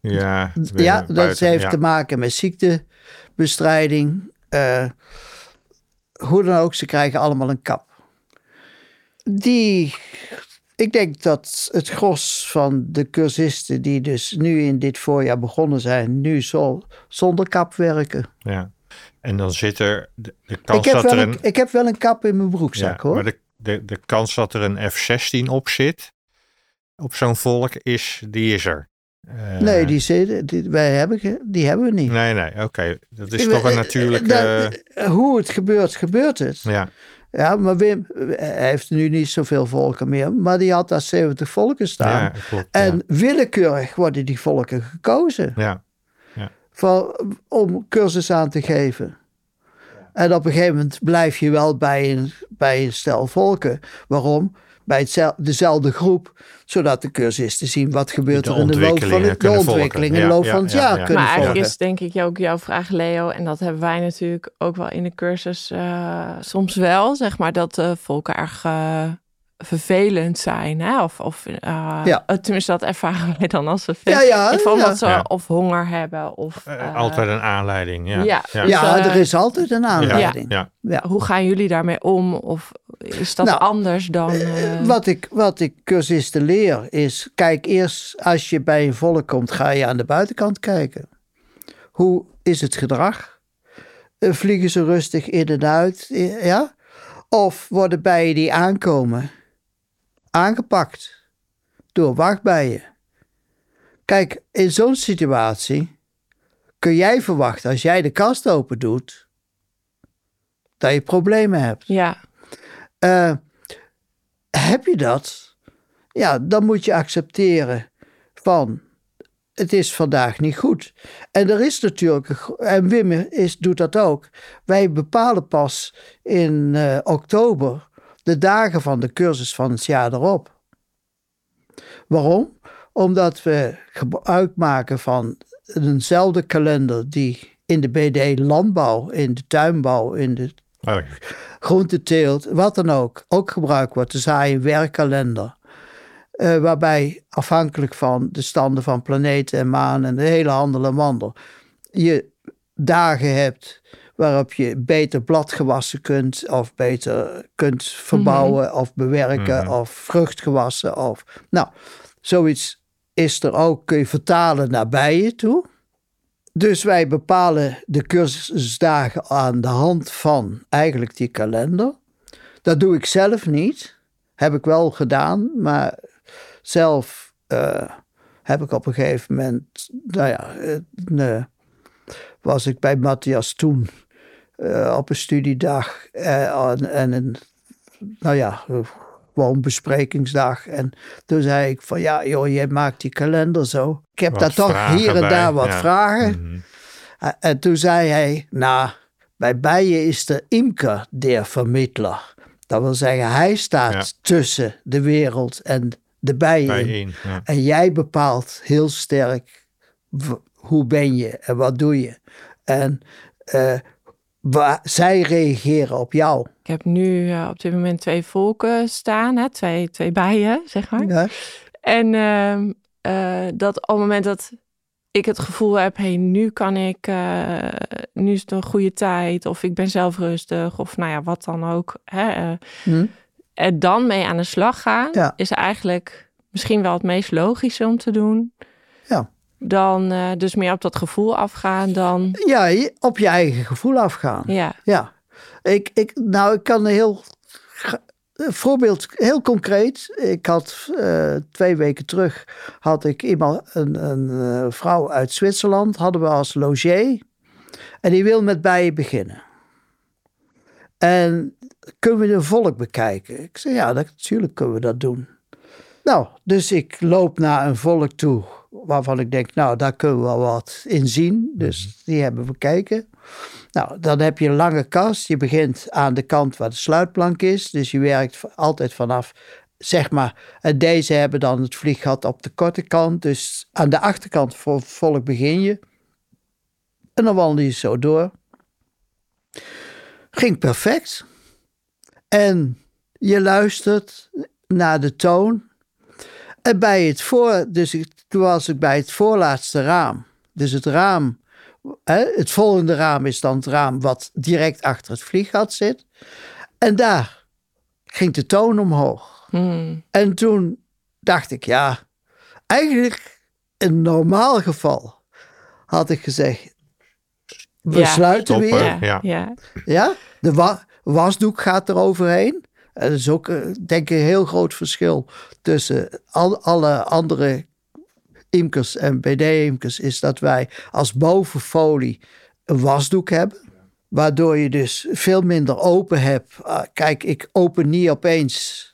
Ja, ja dat heeft te maken met ziektebestrijding. Uh, hoe dan ook, ze krijgen allemaal een kap. Die, ik denk dat het gros van de cursisten die dus nu in dit voorjaar begonnen zijn, nu zo, zonder kap werken. Ja. En dan zit er de, de kans dat er een, Ik heb wel een kap in mijn broekzak hoor. Maar de, de, de kans dat er een F-16 op zit, op zo'n volk, is, die is er. Uh, nee, die, zit, die, wij hebben, die hebben we niet. Nee, nee, oké. Dat is toch een natuurlijke... Uh, hoe het gebeurt, gebeurt het. Ja. Ja, maar Wim hij heeft nu niet zoveel volken meer. Maar die had daar 70 volken staan. Ja, klopt, en willekeurig worden die volken gekozen. Ja van, om cursus aan te geven. En op een gegeven moment blijf je wel bij een, bij een stel volken. Waarom? Bij hetzelfde, dezelfde groep, zodat de cursisten zien wat gebeurt er in de loop van het, de ontwikkeling in de loop van het jaar kunnen Maar eigenlijk is denk ik ook jouw vraag, Leo, en dat hebben wij natuurlijk ook wel in de cursus uh, soms wel, zeg maar, dat uh, volken erg uh, vervelend zijn. Hè? Of, of uh, ja. tenminste, dat ervaren wij dan als vervelend. Ja, ja, Van ja. ze of honger hebben. Of, uh, altijd een aanleiding. Ja, ja, ja. Dus, uh, er is altijd een aanleiding. Ja. Ja. Hoe gaan jullie daarmee om? Of is dat nou, anders dan... Wat, ik, wat ik cursisten leer is... Kijk, eerst als je bij een volk komt... ga je aan de buitenkant kijken. Hoe is het gedrag? vliegen ze rustig in en uit? Ja? Of worden bijen die aankomen aangepakt door wachtbijen. Kijk, in zo'n situatie kun jij verwachten als jij de kast open doet, dat je problemen hebt. Ja. Uh, heb je dat? Ja, dan moet je accepteren van het is vandaag niet goed. En er is natuurlijk, en Wim is, doet dat ook. Wij bepalen pas in uh, oktober de dagen van de cursus van het jaar erop. Waarom? Omdat we gebruik maken van eenzelfde kalender die in de BD landbouw, in de tuinbouw, in de groenteteelt, wat dan ook, ook gebruikt wordt. Dus hij een werkkalender. Uh, waarbij afhankelijk van de standen van planeten en maan en de hele handel en wandel, je dagen hebt waarop je beter bladgewassen kunt of beter kunt verbouwen mhm. of bewerken mm of vruchtgewassen of nou zoiets is er ook kun je vertalen naar bijen toe. Dus wij bepalen de cursusdagen aan de hand van eigenlijk die kalender. Dat doe ik zelf niet. Heb ik wel gedaan, maar zelf uh, heb ik op een gegeven moment, nou ja, uh, was ik bij Matthias toen uh, op een studiedag en, en een, nou ja, gewoon besprekingsdag. En toen zei ik van ja, joh, jij maakt die kalender zo. Ik heb daar toch hier en daar wat vragen. Mm -hmm. En toen zei hij, nou, bij bijen is de imker de vermittler. Dat wil zeggen, hij staat ja. tussen de wereld en de bijen. Bijeen, ja. En jij bepaalt heel sterk hoe ben je en wat doe je. En uh, waar zij reageren op jou. Ik heb nu uh, op dit moment twee volken staan, hè? Twee, twee bijen, zeg maar. Ja. En uh, dat op het moment dat ik het gevoel heb, hey, nu kan ik, uh, nu is het een goede tijd, of ik ben zelf rustig, of nou ja, wat dan ook. Hè? Hm. En dan mee aan de slag gaan, ja. is eigenlijk misschien wel het meest logische om te doen. Ja dan uh, dus meer op dat gevoel afgaan dan... Ja, op je eigen gevoel afgaan. Ja. Ja. Ik, ik, nou, ik kan heel een voorbeeld heel concreet. Ik had uh, twee weken terug had ik iemand, een, een uh, vrouw uit Zwitserland, hadden we als logier. En die wil met bijen beginnen. En kunnen we de volk bekijken? Ik zei ja, dat, natuurlijk kunnen we dat doen. Nou, dus ik loop naar een volk toe waarvan ik denk, nou, daar kunnen we wel wat in zien. Dus mhm. die hebben we bekeken. Nou, dan heb je een lange kast. Je begint aan de kant waar de sluitplank is. Dus je werkt altijd vanaf, zeg maar, en deze hebben dan het vlieggat op de korte kant. Dus aan de achterkant voor volk begin je. En dan wandel je zo door. Ging perfect. En je luistert naar de toon. En bij het voor, dus toen was ik bij het voorlaatste raam. Dus het raam, hè, het volgende raam is dan het raam wat direct achter het vlieggat zit. En daar ging de toon omhoog. Hmm. En toen dacht ik, ja, eigenlijk in normaal geval had ik gezegd, we sluiten weer. Ja, ja. ja? de wasdoek gaat er overheen. Dat is ook, eh, denk ik, een heel groot verschil tussen al, alle andere imkers en BD-imkers. Is dat wij als bovenfolie een wasdoek hebben. Waardoor je dus veel minder open hebt. Ah, kijk, ik open niet opeens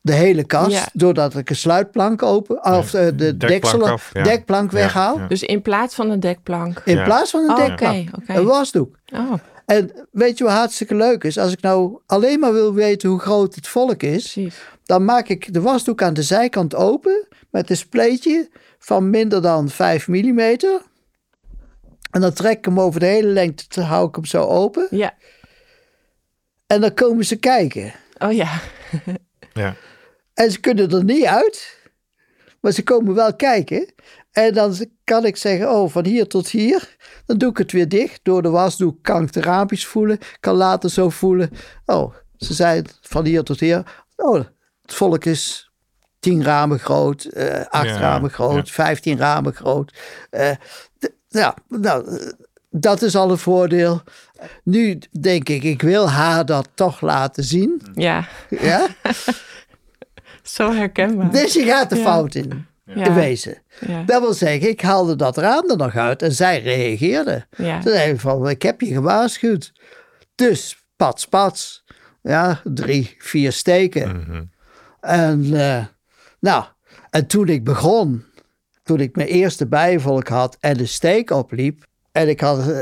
de hele kast. Doordat ik een sluitplank open. Of eh, de deksel, dekplank weghaal. Dus in plaats van een dekplank. In plaats van een oh, dekplank. Een wasdoek. Oh. En weet je wat hartstikke leuk is? Als ik nou alleen maar wil weten hoe groot het volk is, dan maak ik de wasdoek aan de zijkant open met een spleetje van minder dan 5 mm. En dan trek ik hem over de hele lengte, dan hou ik hem zo open. Ja. En dan komen ze kijken. Oh ja. ja. En ze kunnen er niet uit, maar ze komen wel kijken. En dan kan ik zeggen, oh, van hier tot hier. Dan doe ik het weer dicht. Door de wasdoek kan ik de raampjes voelen. Kan later zo voelen. Oh, ze zijn van hier tot hier. Oh, het volk is tien ramen groot. Uh, acht ramen groot. Vijftien ramen groot. Uh, ja, nou, dat is al een voordeel. Nu denk ik, ik wil haar dat toch laten zien. Ja. Ja? Zo herkenbaar. Dus je gaat de fout in ja. wezen. Ja. Dat wil zeggen, ik haalde dat raam er nog uit en zij reageerde. Ja. Ze zei van, ik heb je gewaarschuwd. Dus, pats, pats. Ja, drie, vier steken. Mhm. En, uh, nou, en toen ik begon, toen ik mijn eerste bijvolk had en de steek opliep, en ik had uh,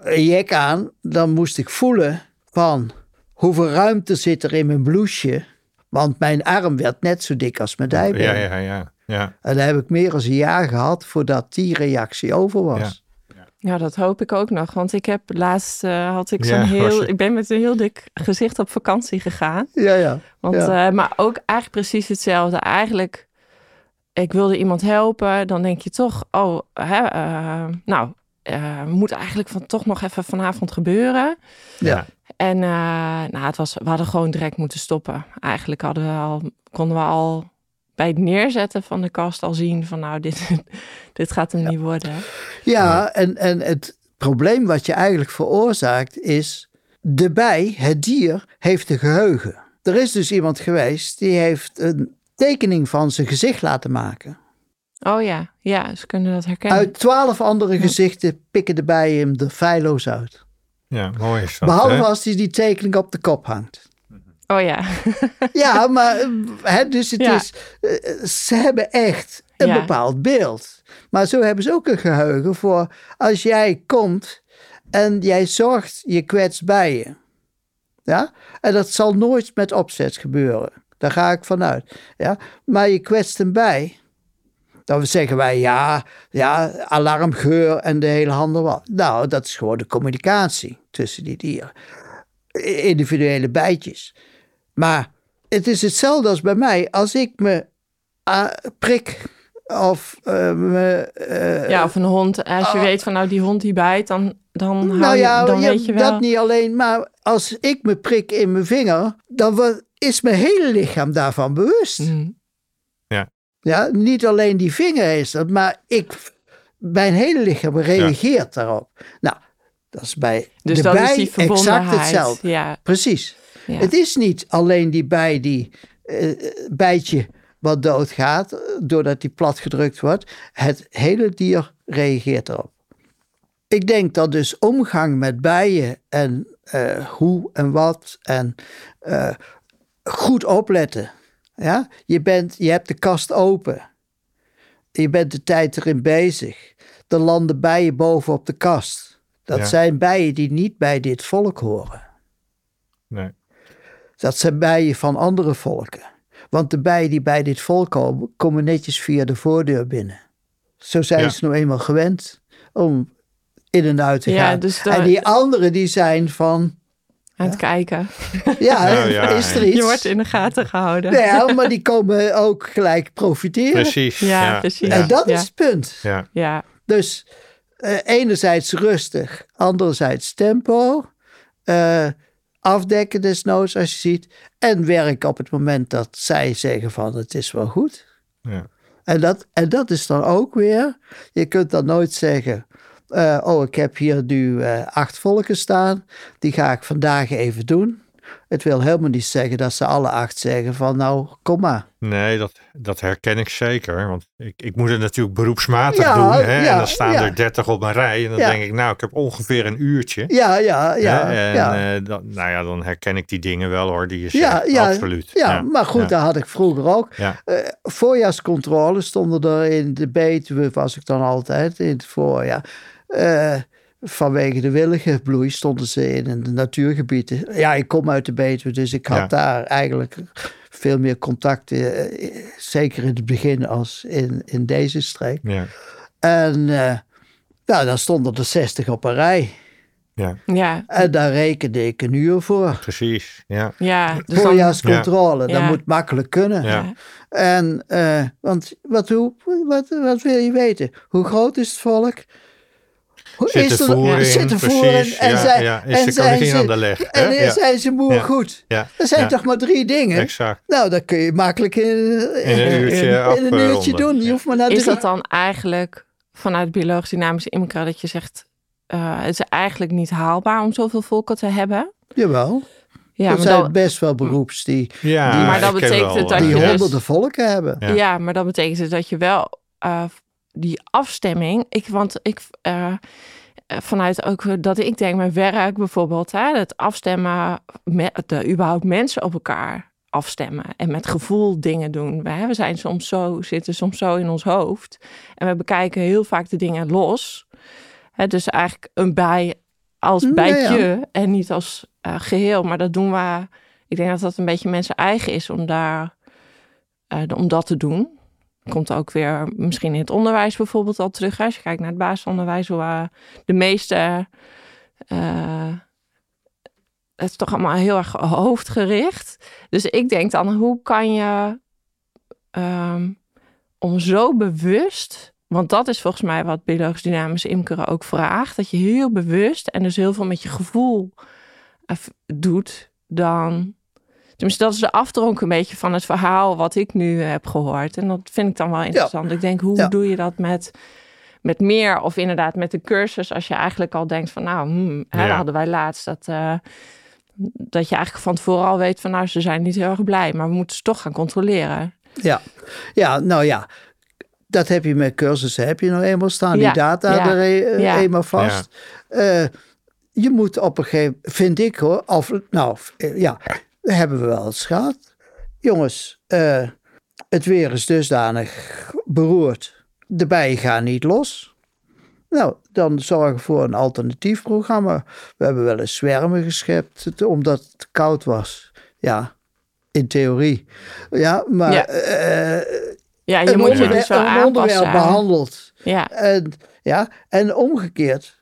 een jek aan, dan moest ik voelen van hoeveel ruimte zit er in mijn blouseje. Want mijn arm werd net zo dik als mijn dijbeen. Ja, ja, ja. Ja. En dan heb ik meer dan een jaar gehad voordat die reactie over was. Ja. dat hoop ik ook nog. Want ik heb laatst uh, had ik zo'n heel. Ik ben met een heel dik gezicht op vakantie gegaan. Ja, ja. Want, uh, maar ook eigenlijk precies hetzelfde. Eigenlijk, ik wilde iemand helpen. Dan denk je toch, oh, hè, uh, nou, moet eigenlijk van toch nog even vanavond gebeuren. Ja. En nou, het was, we hadden gewoon direct moeten stoppen. Eigenlijk hadden we al, konden we al bij het neerzetten van de kast al zien van nou, dit, dit gaat hem niet worden. Ja, en, en het probleem wat je eigenlijk veroorzaakt is, de bij, het dier, heeft een geheugen. Er is dus iemand geweest die heeft een tekening van zijn gezicht laten maken. Oh ja, ja, ze kunnen dat herkennen. Uit twaalf andere gezichten pikken de bijen hem er feilloos uit. Ja, mooi is Behalve als hij die tekening op de kop hangt. Oh ja. ja, maar hè, dus het is, eh, ze hebben echt een bepaald beeld. Maar zo hebben ze ook een geheugen voor als jij komt en jij zorgt je kwets bij je. Ja? En dat zal nooit met opzet gebeuren. Daar ga ik vanuit. Ja? Maar je kwetst hem bij. Dan zeggen wij ja, ja, alarmgeur en de hele handel. Nou, dat is gewoon de communicatie tussen die dieren. Individuele bijtjes. Maar het is hetzelfde als bij mij. Als ik me uh, prik of uh, me, uh, ja, of een hond. Als je ah. weet van nou die hond die bijt, dan, dan, nou hou je, ja, dan weet je wel. Dat niet alleen, maar als ik me prik in mijn vinger, dan is mijn hele lichaam daarvan bewust. Mm. Ja. Ja, niet alleen die vinger is dat, maar ik, mijn hele lichaam reageert daarop. Nou, dat is bij dus de bij exact hetzelfde. Ja. Precies. Het is niet alleen die bij die uh, bijtje wat doodgaat, doordat die plat gedrukt wordt. Het hele dier reageert erop. Ik denk dat dus omgang met bijen en uh, hoe en wat en uh, goed opletten. Ja? Je, bent, je hebt de kast open. Je bent de tijd erin bezig. Er landen bijen boven op de kast. Dat zijn bijen die niet bij dit volk horen. Nee. Dat zijn bijen van andere volken. Want de bijen die bij dit volk komen, komen netjes via de voordeur binnen. Zo zijn ze nou eenmaal gewend om in en uit te gaan. Dus En die anderen die zijn van... Aan het kijken. Ja, nou ja, is er iets? Je wordt in de gaten gehouden. Ja, maar die komen ook gelijk profiteren. Precies. Ja, precies. En dat is het punt. Ja. ja. Dus uh, enerzijds rustig, anderzijds tempo. Uh, afdekken desnoods als je ziet. En werk op het moment dat zij zeggen van het is wel goed. Ja. En, dat, en dat is dan ook weer, je kunt dan nooit zeggen, uh, oh ik heb hier nu uh, acht volken staan, die ga ik vandaag even doen. Het wil helemaal niet zeggen dat ze alle acht zeggen van nou, kom maar. Nee, dat, dat herken ik zeker. Want ik, ik moet het natuurlijk beroepsmatig doen. Hè? Ja, en dan staan er dertig op een rij. En dan denk ik, nou, ik heb ongeveer een uurtje. Ja, ja, ja. En. Uh, dan, nou ja, dan herken ik die dingen wel hoor, die je zegt. Absoluut. Ja, maar goed, dat had ik vroeger ook. Uh, voorjaarscontrole stonden er in de Betuwe, was ik dan altijd, in het voorjaar. Uh, vanwege de willige bloei stonden ze in de natuurgebieden. Ja, ik kom uit de Betuwe, dus ik had daar eigenlijk veel meer contact, eh, zeker in het begin als in, in deze streek. Ja. En uh, nou, dan stonden er 60 op een rij. Ja. ja. En daar rekende ik een uur voor. Precies, ja. ja dus Voorjaarscontrole, ja. dat moet makkelijk kunnen. Ja. En, uh, want wat, hoe, wat, wat wil je weten? Hoe groot is het volk? Zit er voering, zit er voering en, ja, zij, ja, is en zijn ze, aan de leg. En ja. zijn ze moe goed. Ja. Dat zijn toch maar drie dingen? Exact. Nou, dat kun je makkelijk in, in een uurtje, in, in een uurtje doen. Je hoeft maar naar is drie. dat dan eigenlijk vanuit biologisch dynamische imker dat je zegt... Uh, het is eigenlijk niet haalbaar om zoveel volken te hebben? Jawel. Ja, er zijn best wel beroeps die, ja, die, maar dat betekent wel, dat die je honderden dus, volken hebben. Ja. ja. maar dat betekent dat je wel uh, die afstemming... Ik, want ik... Uh, vanuit ook dat ik denk, mijn werk bijvoorbeeld, hè, het afstemmen, met, de, überhaupt mensen op elkaar afstemmen en met gevoel dingen doen. We, hè, we zijn soms zo, zitten soms zo in ons hoofd en we bekijken heel vaak de dingen los. Hè, dus eigenlijk een bij als bijtje ja, ja. en niet als uh, geheel. Maar dat doen we, ik denk dat dat een beetje mensen eigen is om, daar, uh, om dat te doen komt ook weer misschien in het onderwijs bijvoorbeeld al terug. Als je kijkt naar het basisonderwijs, waar de meeste. Uh, het is toch allemaal heel erg hoofdgericht. Dus ik denk dan, hoe kan je um, om zo bewust. Want dat is volgens mij wat biologisch dynamisch imkeren ook vraagt. Dat je heel bewust en dus heel veel met je gevoel uh, doet. Dan Tenminste, dat is de afdronk een beetje van het verhaal wat ik nu heb gehoord. En dat vind ik dan wel interessant. Ja. Ik denk, hoe ja. doe je dat met, met meer of inderdaad met de cursus... als je eigenlijk al denkt van, nou, hmm, hè, ja. hadden wij laatst dat... Uh, dat je eigenlijk van tevoren al weet van, nou, ze zijn niet heel erg blij... maar we moeten ze toch gaan controleren. Ja, ja nou ja, dat heb je met cursussen, heb je nou eenmaal staan. Die data er uh, eenmaal vast. Uh, je moet op een gegeven vind ik hoor, of nou ja, hebben we wel eens gehad. Jongens, uh, het weer is dusdanig beroerd. De bijen gaan niet los. Nou, dan zorgen voor een alternatief programma. We hebben wel eens zwermen geschept omdat het koud was. Ja, in theorie. Ja, maar ja. Uh, ja, je moet je dus wel een onderwerp behandeld. Ja. En, ja, en omgekeerd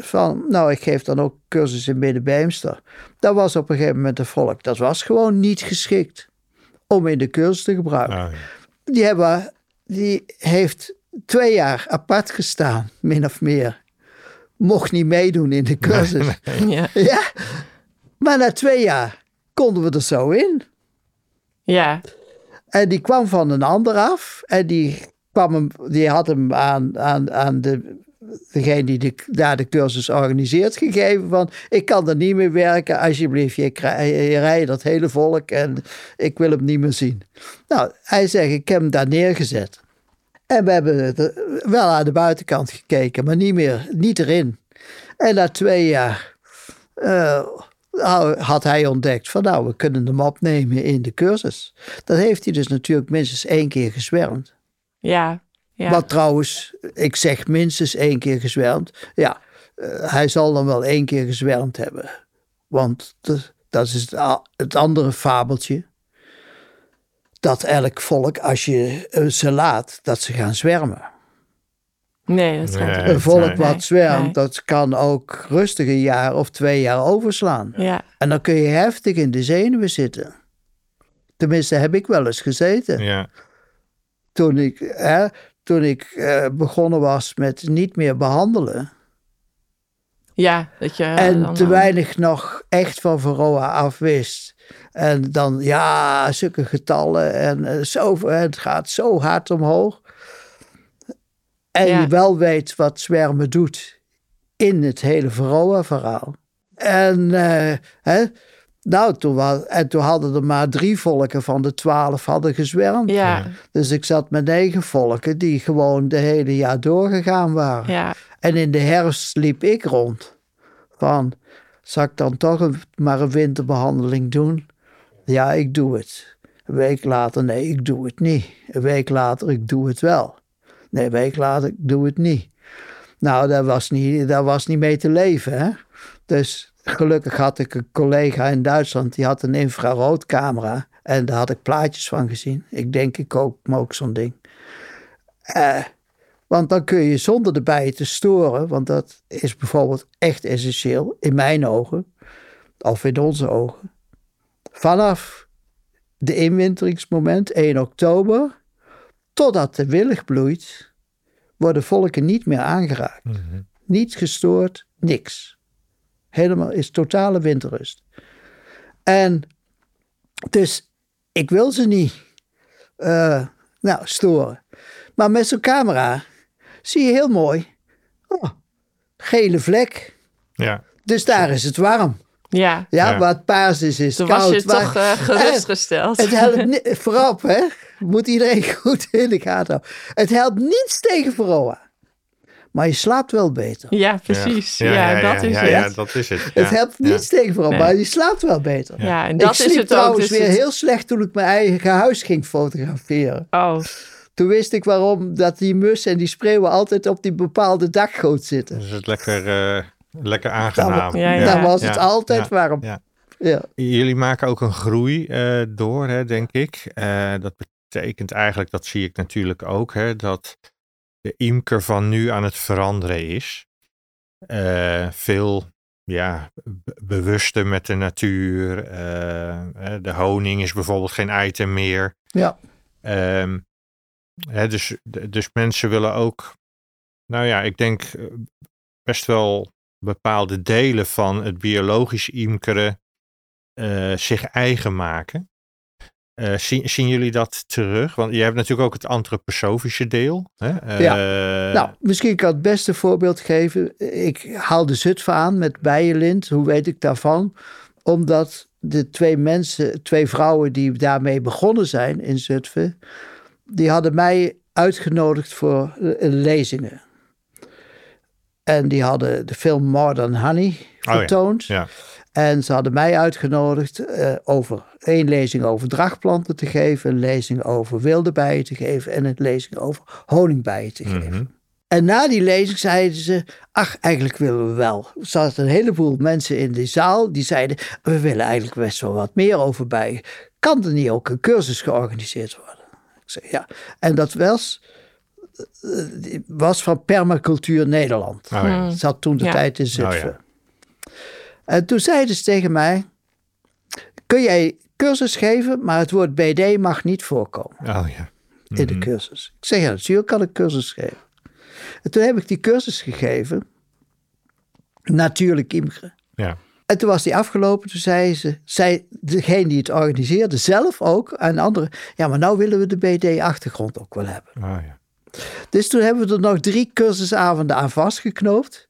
van, nou, ik geef dan ook cursus in Middenbeemster. Dat was op een gegeven moment de volk. Dat was gewoon niet geschikt om in de cursus te gebruiken. Ja. Die, hebben, die heeft twee jaar apart gestaan, min of meer. Mocht niet meedoen in de cursus. Nee, nee. Ja. ja. Maar na twee jaar konden we er zo in. Ja. En die kwam van een ander af. En die, kwam hem, die had hem aan, aan, aan de degene die de, daar de cursus organiseert gegeven van... ik kan er niet meer werken, alsjeblieft. Je, je rijdt dat hele volk en ik wil hem niet meer zien. Nou, hij zegt, ik heb hem daar neergezet. En we hebben wel aan de buitenkant gekeken, maar niet meer, niet erin. En na twee jaar uh, had hij ontdekt van nou, we kunnen hem opnemen in de cursus. Dat heeft hij dus natuurlijk minstens één keer gezwermd. Ja, ja. Wat trouwens, ik zeg minstens één keer gezwermd. Ja, uh, hij zal dan wel één keer gezwermd hebben. Want dat is het, het andere fabeltje. Dat elk volk, als je uh, ze laat, dat ze gaan zwermen. Nee, dat gaat nee, Een volk wat zwermt, dat kan ook rustig een jaar of twee jaar overslaan. Ja. En dan kun je heftig in de zenuwen zitten. Tenminste, heb ik wel eens gezeten. Ja. Toen ik, hè, toen ik uh, begonnen was met niet meer behandelen. Ja, dat je. En te weinig nog echt van Varroa afwist. En dan, ja, zulke getallen. En zo, het gaat zo hard omhoog. En je wel weet wat zwermen doet in het hele Varroa-verhaal. En, uh, hè, nou, toen, was, en toen hadden er maar drie volken van de twaalf hadden gezwermd. Ja. Dus ik zat met negen volken die gewoon de hele jaar doorgegaan waren. Ja. En in de herfst liep ik rond. Van, zal ik dan toch een, maar een winterbehandeling doen? Ja, ik doe het. Een week later, nee, ik doe het niet. Een week later, ik doe het wel. Nee, een week later, ik doe het niet. Nou, daar was niet, daar was niet mee te leven. Hè? Dus gelukkig had ik een collega in Duitsland, die had een infraroodcamera. En daar had ik plaatjes van gezien. Ik denk, ik koop me ook zo'n ding. Uh, want dan kun je zonder de bijen te storen, want dat is bijvoorbeeld echt essentieel in mijn ogen, of in onze ogen. Vanaf de inwinteringsmoment, 1 oktober, totdat de willig bloeit, worden volken niet meer aangeraakt. Mm -hmm. Niet gestoord, niks. Helemaal is totale winterrust. En dus ik wil ze niet uh, nou, storen. Maar met zo'n camera zie je heel mooi. Oh, gele vlek. Ja. Dus daar is het warm. Ja. Ja, ja. wat paars is, is Toen koud. was je maar- toch uh, gerustgesteld. Het helpt niet, voorop, hè. Moet iedereen goed in de gaten houden. Het helpt niets tegen Varroa. Maar je slaapt wel beter. Ja, precies. Ja, dat is ja, het. Ja, dat is het. Het ja. helpt niets tegen Nee. maar je slaapt wel beter. Ja, en dat ik is het ook. trouwens Dus weer het- heel slecht toen ik mijn eigen huis ging fotograferen. Oh, Toen wist ik waarom dat die mussen en die spreeuwen altijd op die bepaalde dakgoot zitten. Dus het lekker, eh, lekker aangenaam. Ja, ja. Dan was het altijd ja, warm. ja. Ja. Jullie maken ook een groei eh, door, hè, denk ik. Eh, dat betekent eigenlijk, dat zie ik natuurlijk ook, hè, dat de imker van nu aan het veranderen is. Eh, veel ja, be- bewuster met de natuur. Eh, de honing is bijvoorbeeld geen item meer. Ja. Ehm, hè, dus, dus mensen willen ook, nou ja, ik denk eh, best wel bepaalde delen van het biologisch imkeren zich eigen maken. Eh, zien, zien jullie dat terug? Want je hebt natuurlijk ook het antroposofische deel. Hè? Eh, Nou, misschien kan ik het beste voorbeeld geven. Ik haal de Zutphen aan met bijenlint. Hoe weet ik daarvan? Omdat de twee mensen, twee vrouwen die daarmee begonnen zijn in Zutphen, die hadden mij uitgenodigd voor eh, lezingen. En die hadden de film Modern Honey Oh ja, ja. En ze hadden mij uitgenodigd eh, over één lezing over drachtplanten te geven, een lezing over wilde bijen te geven en een lezing over honingbijen te geven. Mhm. En na die lezing zeiden ze, ach, eigenlijk willen we wel. Er zaten een heleboel mensen in die zaal die zeiden, we willen eigenlijk best wel wat meer over bijen. Kan er niet ook een cursus georganiseerd worden? Ik zei, ja. En dat was, eh, was van Permacultuur Nederland. Oh ja. Zat toen de Ja. tijd in Zutphen. Oh ja. En toen zeiden ze tegen mij, kun jij cursus geven, maar het woord BD mag niet voorkomen Oh ja. in de Mhm. cursus. Ik zeg, ja, natuurlijk kan ik cursus geven. En toen heb ik die cursus gegeven, natuurlijk imkeren. Ja. En toen was die afgelopen, toen zei ze, zei degene die het organiseerde zelf ook aan anderen, ja, maar nou willen we de BD-achtergrond ook wel hebben. Oh ja. Dus toen hebben we er nog drie cursusavonden aan vastgeknoopt.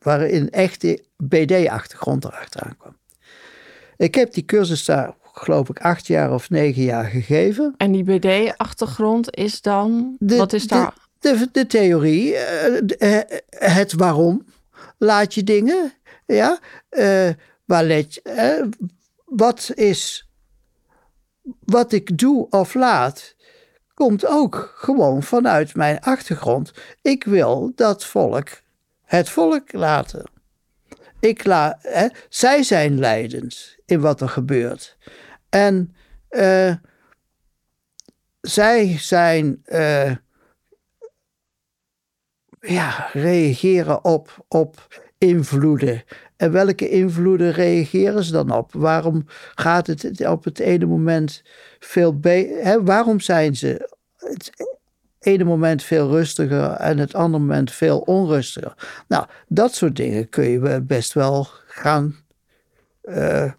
Waarin echt de BD-achtergrond erachteraan kwam. Ik heb die cursus daar, geloof ik, acht jaar of negen jaar gegeven. En die BD-achtergrond is dan. wat is daar? De, de, de theorie, uh, het waarom laat je dingen. Ja, uh, waar let je, wat is. Wat ik doe of laat, komt ook gewoon vanuit mijn achtergrond. Ik wil dat volk het volk laten. Ik la, hè, zij zijn leidend in wat er gebeurt. En uh, zij zijn. Uh, ja, reageren op, op invloeden. En welke invloeden reageren ze dan op? Waarom gaat het op het ene moment veel beter? Waarom zijn ze ene moment veel rustiger en het andere moment veel onrustiger? Nou, dat soort dingen kun je best wel gaan uh,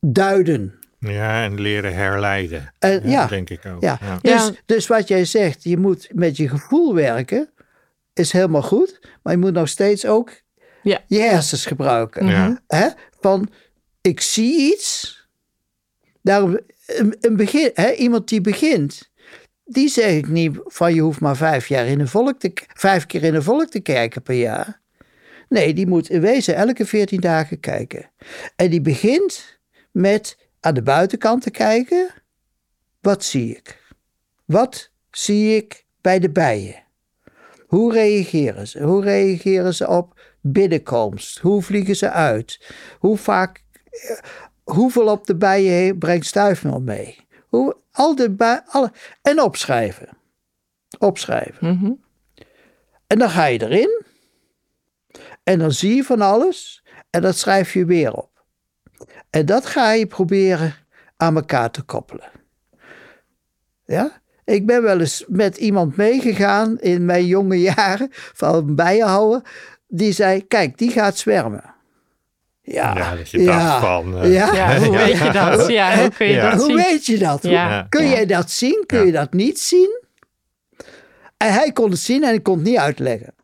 duiden. Ja, en leren herleiden. En, ja, denk ik ook. Ja. Dus, dus wat jij zegt, je moet met je gevoel werken, is helemaal goed. Maar je moet nog steeds ook ja. je hersens gebruiken. Ja. Hè? Van, ik zie iets. Daarom, een, een begin, hè? iemand die begint, die zeg ik niet van je hoeft maar vijf, jaar in een volk te, vijf keer in een volk te kijken per jaar. Nee, die moet in wezen elke veertien dagen kijken. En die begint met aan de buitenkant te kijken. Wat zie ik? Wat zie ik bij de bijen? Hoe reageren ze? Hoe reageren ze op binnenkomst? Hoe vliegen ze uit? Hoe vaak, eh, hoeveel op de bijen brengt stuifmeel mee? Hoe, al de bij, alle, en opschrijven. Opschrijven. Mhm. En dan ga je erin. En dan zie je van alles. En dat schrijf je weer op. En dat ga je proberen aan elkaar te koppelen. Ja? Ik ben wel eens met iemand meegegaan in mijn jonge jaren van bijenhouden. Die zei, kijk, die gaat zwermen. Ja, ja, dat je ja, van. Uh, ja. hoe weet je dat? Ja, hoe kun je dat hoe weet je dat? Ja. Kun jij dat zien? Kun je dat niet zien? En hij kon het zien en ik kon het niet uitleggen.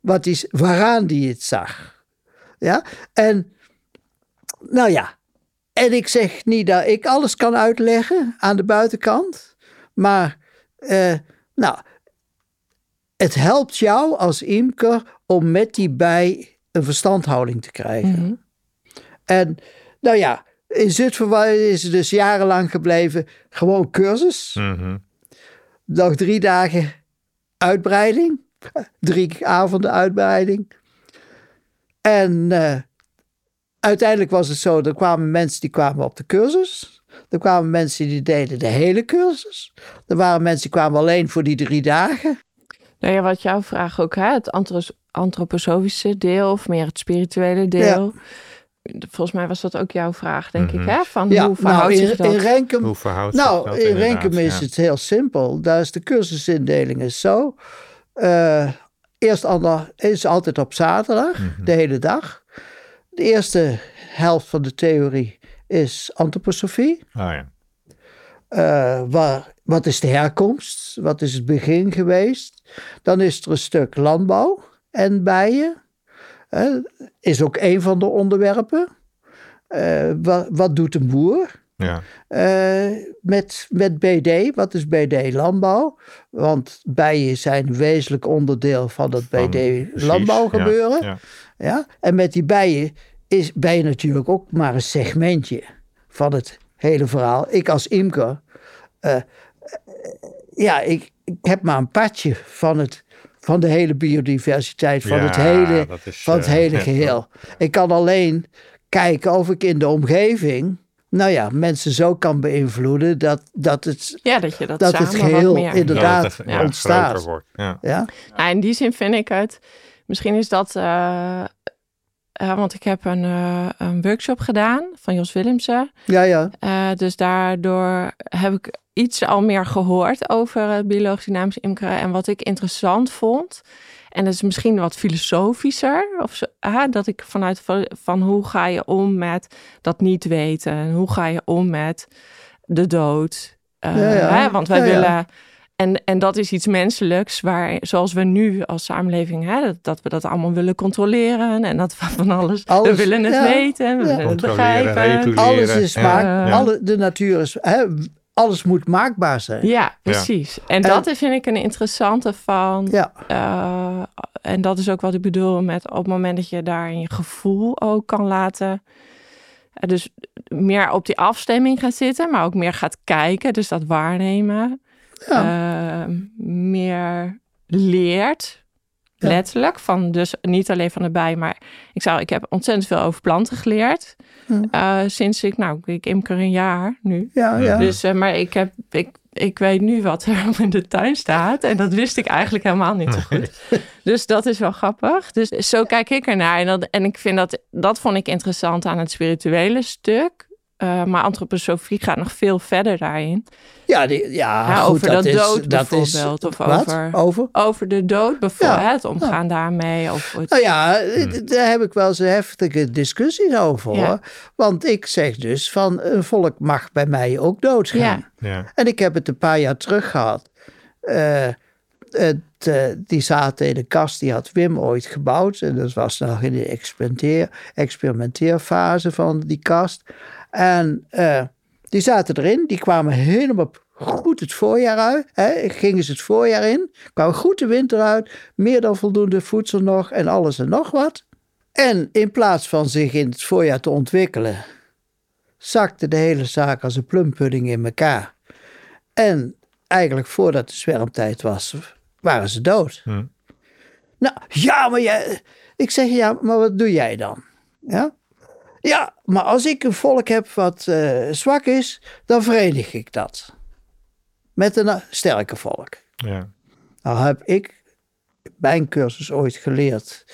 Wat is, waaraan hij het zag. Ja, en nou ja. En ik zeg niet dat ik alles kan uitleggen aan de buitenkant. Maar, uh, nou, het helpt jou als imker om met die bij een verstandhouding te krijgen. Mhm. En nou ja, in Zutphen is het dus jarenlang gebleven. Gewoon cursus. Mm Nog drie dagen uitbreiding. Drie avonden uitbreiding. En uh, uiteindelijk was het zo, er kwamen mensen die kwamen op de cursus. Er kwamen mensen die deden de hele cursus. Er waren mensen die kwamen alleen voor die drie dagen. Nou ja, wat jouw vraag ook, hè? het antroposofische deel of meer het spirituele deel. Ja volgens mij was dat ook jouw vraag, denk ik, mhm. hè? Van ja, hoe verhoudt nou, in, zich dat? In Renkum, hoe verhoudt nou, dat in Renkum is het heel simpel. Daar is de cursusindeling is zo. Uh, eerst ander, is altijd op zaterdag, mhm. de hele dag. De eerste helft van de theorie is antroposofie. Oh ja. Uh, waar, wat is de herkomst? Wat is het begin geweest? Dan is er een stuk landbouw en bijen is ook een van de onderwerpen. Uh, wat, wat, doet een boer? Ja. Uh, met, met BD, wat is BD landbouw? Want bijen zijn een wezenlijk onderdeel van het BD landbouw gebeuren. Ja, ja. En met die bijen is bijen natuurlijk ook maar een segmentje van het hele verhaal. Ik als imker, uh, ja, ik, ik heb maar een padje van het van de hele biodiversiteit, van het hele, van het eh, hele geheel. Ik kan alleen kijken of ik in de omgeving, nou ja, mensen zo kan beïnvloeden dat, dat het, ja, dat, je dat, dat het geheel inderdaad ontstaat. Wordt. Ja. Ja? Nou, in die zin vind ik het, misschien is dat, uh, want ik heb een, een workshop gedaan van Jos Willemsen. Ja, ja. dus daardoor heb ik iets al meer gehoord over biologisch dynamisch imkeren. En wat ik interessant vond, en dat is misschien wat filosofischer, of zo, dat ik vanuit van, hoe ga je om met dat niet weten? Hoe ga je om met de dood? Uh, Hè? Want wij willen. En, en dat is iets menselijks, waar, zoals we nu als samenleving, hè, dat, dat we dat allemaal willen controleren en dat we van alles, alles we willen het weten, we willen het begrijpen. Alles is maak, alle, de natuur is, hè, alles moet maakbaar zijn. Ja, precies. En, dat vind ik een interessante van. Ja. Uh, en dat is ook wat ik bedoel met op het moment dat je daar in je gevoel ook kan laten. Uh, dus meer op die afstemming gaat zitten, maar ook meer gaat kijken, dus dat waarnemen. Ja. Uh, meer leert. Letterlijk, van dus niet alleen van erbij, maar ik zou, ik heb ontzettend veel over planten geleerd. Uh, sinds ik, nou, ik imker een jaar nu. Ja, ja. Dus, uh, maar ik, heb, ik, ik weet nu wat er in de tuin staat. En dat wist ik eigenlijk helemaal niet zo goed. Dus dat is wel grappig. Dus zo kijk ik ernaar. En, dat, en ik vind dat, dat vond ik interessant aan het spirituele stuk. Uh, maar antroposofie gaat nog veel verder daarin. Ja, die, ja, ja goed, over dat, dat dood dat bijvoorbeeld. Is, of over, over? over de dood bijvoorbeeld. Ja, het omgaan daarmee. Of het, nou ja, hmm. daar heb ik wel eens heftige discussies over. Hoor. Want ik zeg dus van een volk mag bij mij ook doodgaan. Ja. En ik heb het een paar jaar terug gehad. Uh, het, uh, die zaten in de kast, die had Wim ooit gebouwd. En dat was nog in de experimenteer, experimenteerfase van die kast. En uh, die zaten erin, die kwamen helemaal goed het voorjaar uit. Hè, gingen ze het voorjaar in, kwamen goed de winter uit, meer dan voldoende voedsel nog en alles en nog wat. En in plaats van zich in het voorjaar te ontwikkelen, zakte de hele zaak als een plumpudding in elkaar. En eigenlijk voordat de zwermtijd was, waren ze dood. Hm. Nou, ja, maar jij... Ik zeg, ja, maar wat doe jij dan? Ja? Ja, maar als ik een volk heb wat uh, zwak is, dan verenig ik dat. Met een sterke volk. Ja. Nou heb ik mijn cursus ooit geleerd.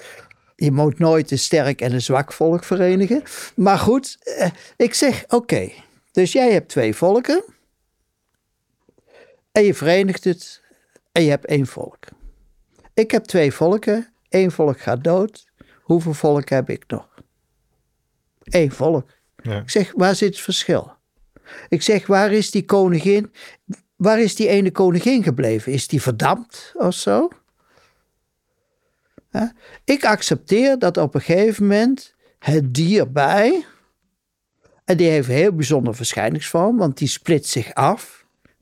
Je moet nooit een sterk en een zwak volk verenigen. Maar goed, eh, ik zeg oké. dus jij hebt twee volken. En je verenigt het. En je hebt één volk. Ik heb twee volken. Eén volk gaat dood. Hoeveel volk heb ik nog? Één volk. Ja. Ik zeg, waar zit het verschil? Ik zeg, waar is die koningin? Waar is die ene koningin gebleven? Is die verdampt of zo? Ik accepteer dat op een gegeven moment het dier bij, en die heeft een heel bijzonder verschijningsvorm, want die split zich af.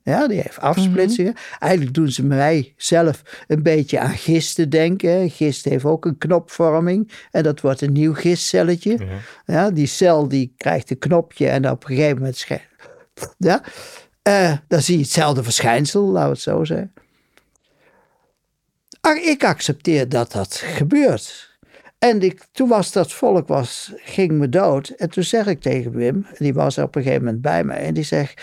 Ja, die heeft afsplitsingen. Mhm. Eigenlijk doen ze mij zelf een beetje aan gisten denken. Gist heeft ook een knopvorming. En dat wordt een nieuw gistcelletje. Ja. die cel die krijgt een knopje en op een gegeven moment schijnt. Ja, uh, dan zie je hetzelfde verschijnsel, laten we het zo zeggen. Ik accepteer dat dat gebeurt. En ik, toen was dat volk was, ging me dood. En toen zeg ik tegen Wim, die was op een gegeven moment bij mij. En die zegt,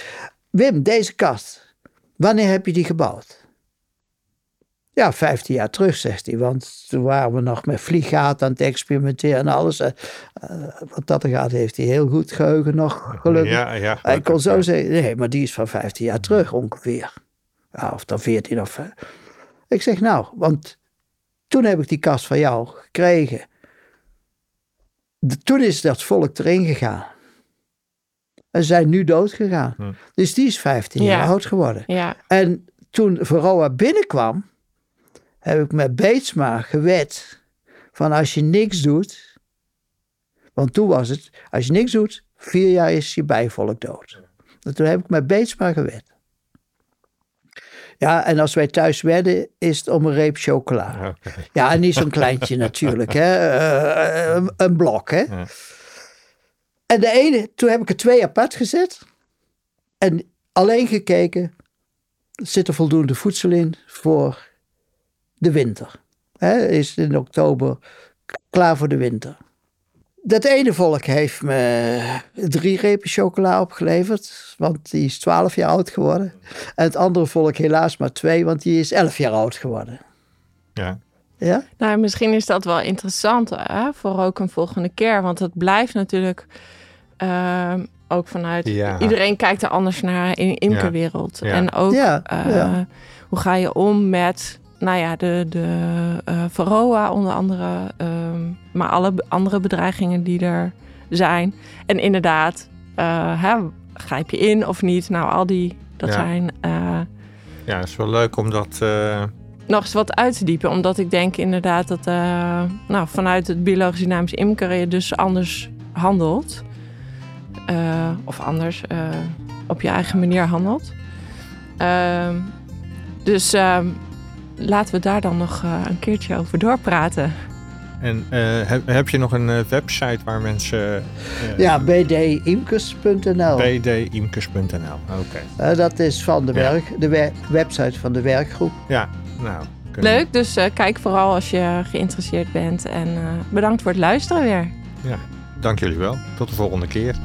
Wim, deze kast, wanneer heb je die gebouwd? Ja, 15 jaar terug, zegt hij. Want toen waren we nog met vlieggaten aan het experimenteren en alles. Uh, wat dat gaat, heeft hij heel goed geheugen nog, gelukkig. Ja, ja, hij kon zo zeggen, nee, maar die is van 15 jaar terug ongeveer. Ja, of dan 14 of... Uh. Ik zeg, nou, want toen heb ik die kast van jou gekregen. toen is dat volk erin gegaan. En zijn nu dood gegaan. Hm. Dus die is 15 jaar oud geworden. Ja. En toen Veroa binnenkwam, heb ik met Beetsma gewet van als je niks doet, want toen was het, als je niks doet, vier jaar is je bijvolk dood. En toen heb ik met Beetsma gewet. Ja, en als wij thuis werden, is het om een reep chocola. Ja, en niet zo'n kleintje natuurlijk, hè. Uh, een, een, blok, hè. Ja. En de ene, toen heb ik er twee apart gezet. En alleen gekeken, zit er voldoende voedsel in voor de winter. He, is in oktober klaar voor de winter. Dat ene volk heeft me drie repen chocola opgeleverd, want die is twaalf jaar oud geworden. En het andere volk helaas maar twee, want die is elf jaar oud geworden. Ja. Ja? Nou, misschien is dat wel interessant hè? voor ook een volgende keer. Want het blijft natuurlijk Ehm, ook vanuit iedereen kijkt er anders naar in de imkerwereld. En ook uh, hoe ga je om met nou ja, de, de uh, Varroa onder andere, ehm, maar alle andere bedreigingen die er zijn. En inderdaad, uh, hè, grijp je in of niet? Nou, al die, dat zijn Ja, het is wel leuk om dat... Nog eens wat uit te diepen. Omdat ik denk inderdaad dat nou, vanuit het biologisch dynamisch imker je dus anders handelt. of anders op je eigen manier handelt. Ehm, dus ehm, laten we daar dan nog een keertje over doorpraten. En uh, heb, heb, je nog een uh, website waar mensen... Uh, ja, bdimkes.nl. bdimkes.nl, oké. dat is van de, werk, de website van de werkgroep. Ja, nou... Leuk, dus kijk vooral als je geïnteresseerd bent. En bedankt voor het luisteren weer. Ja, dank jullie wel. Tot de volgende keer.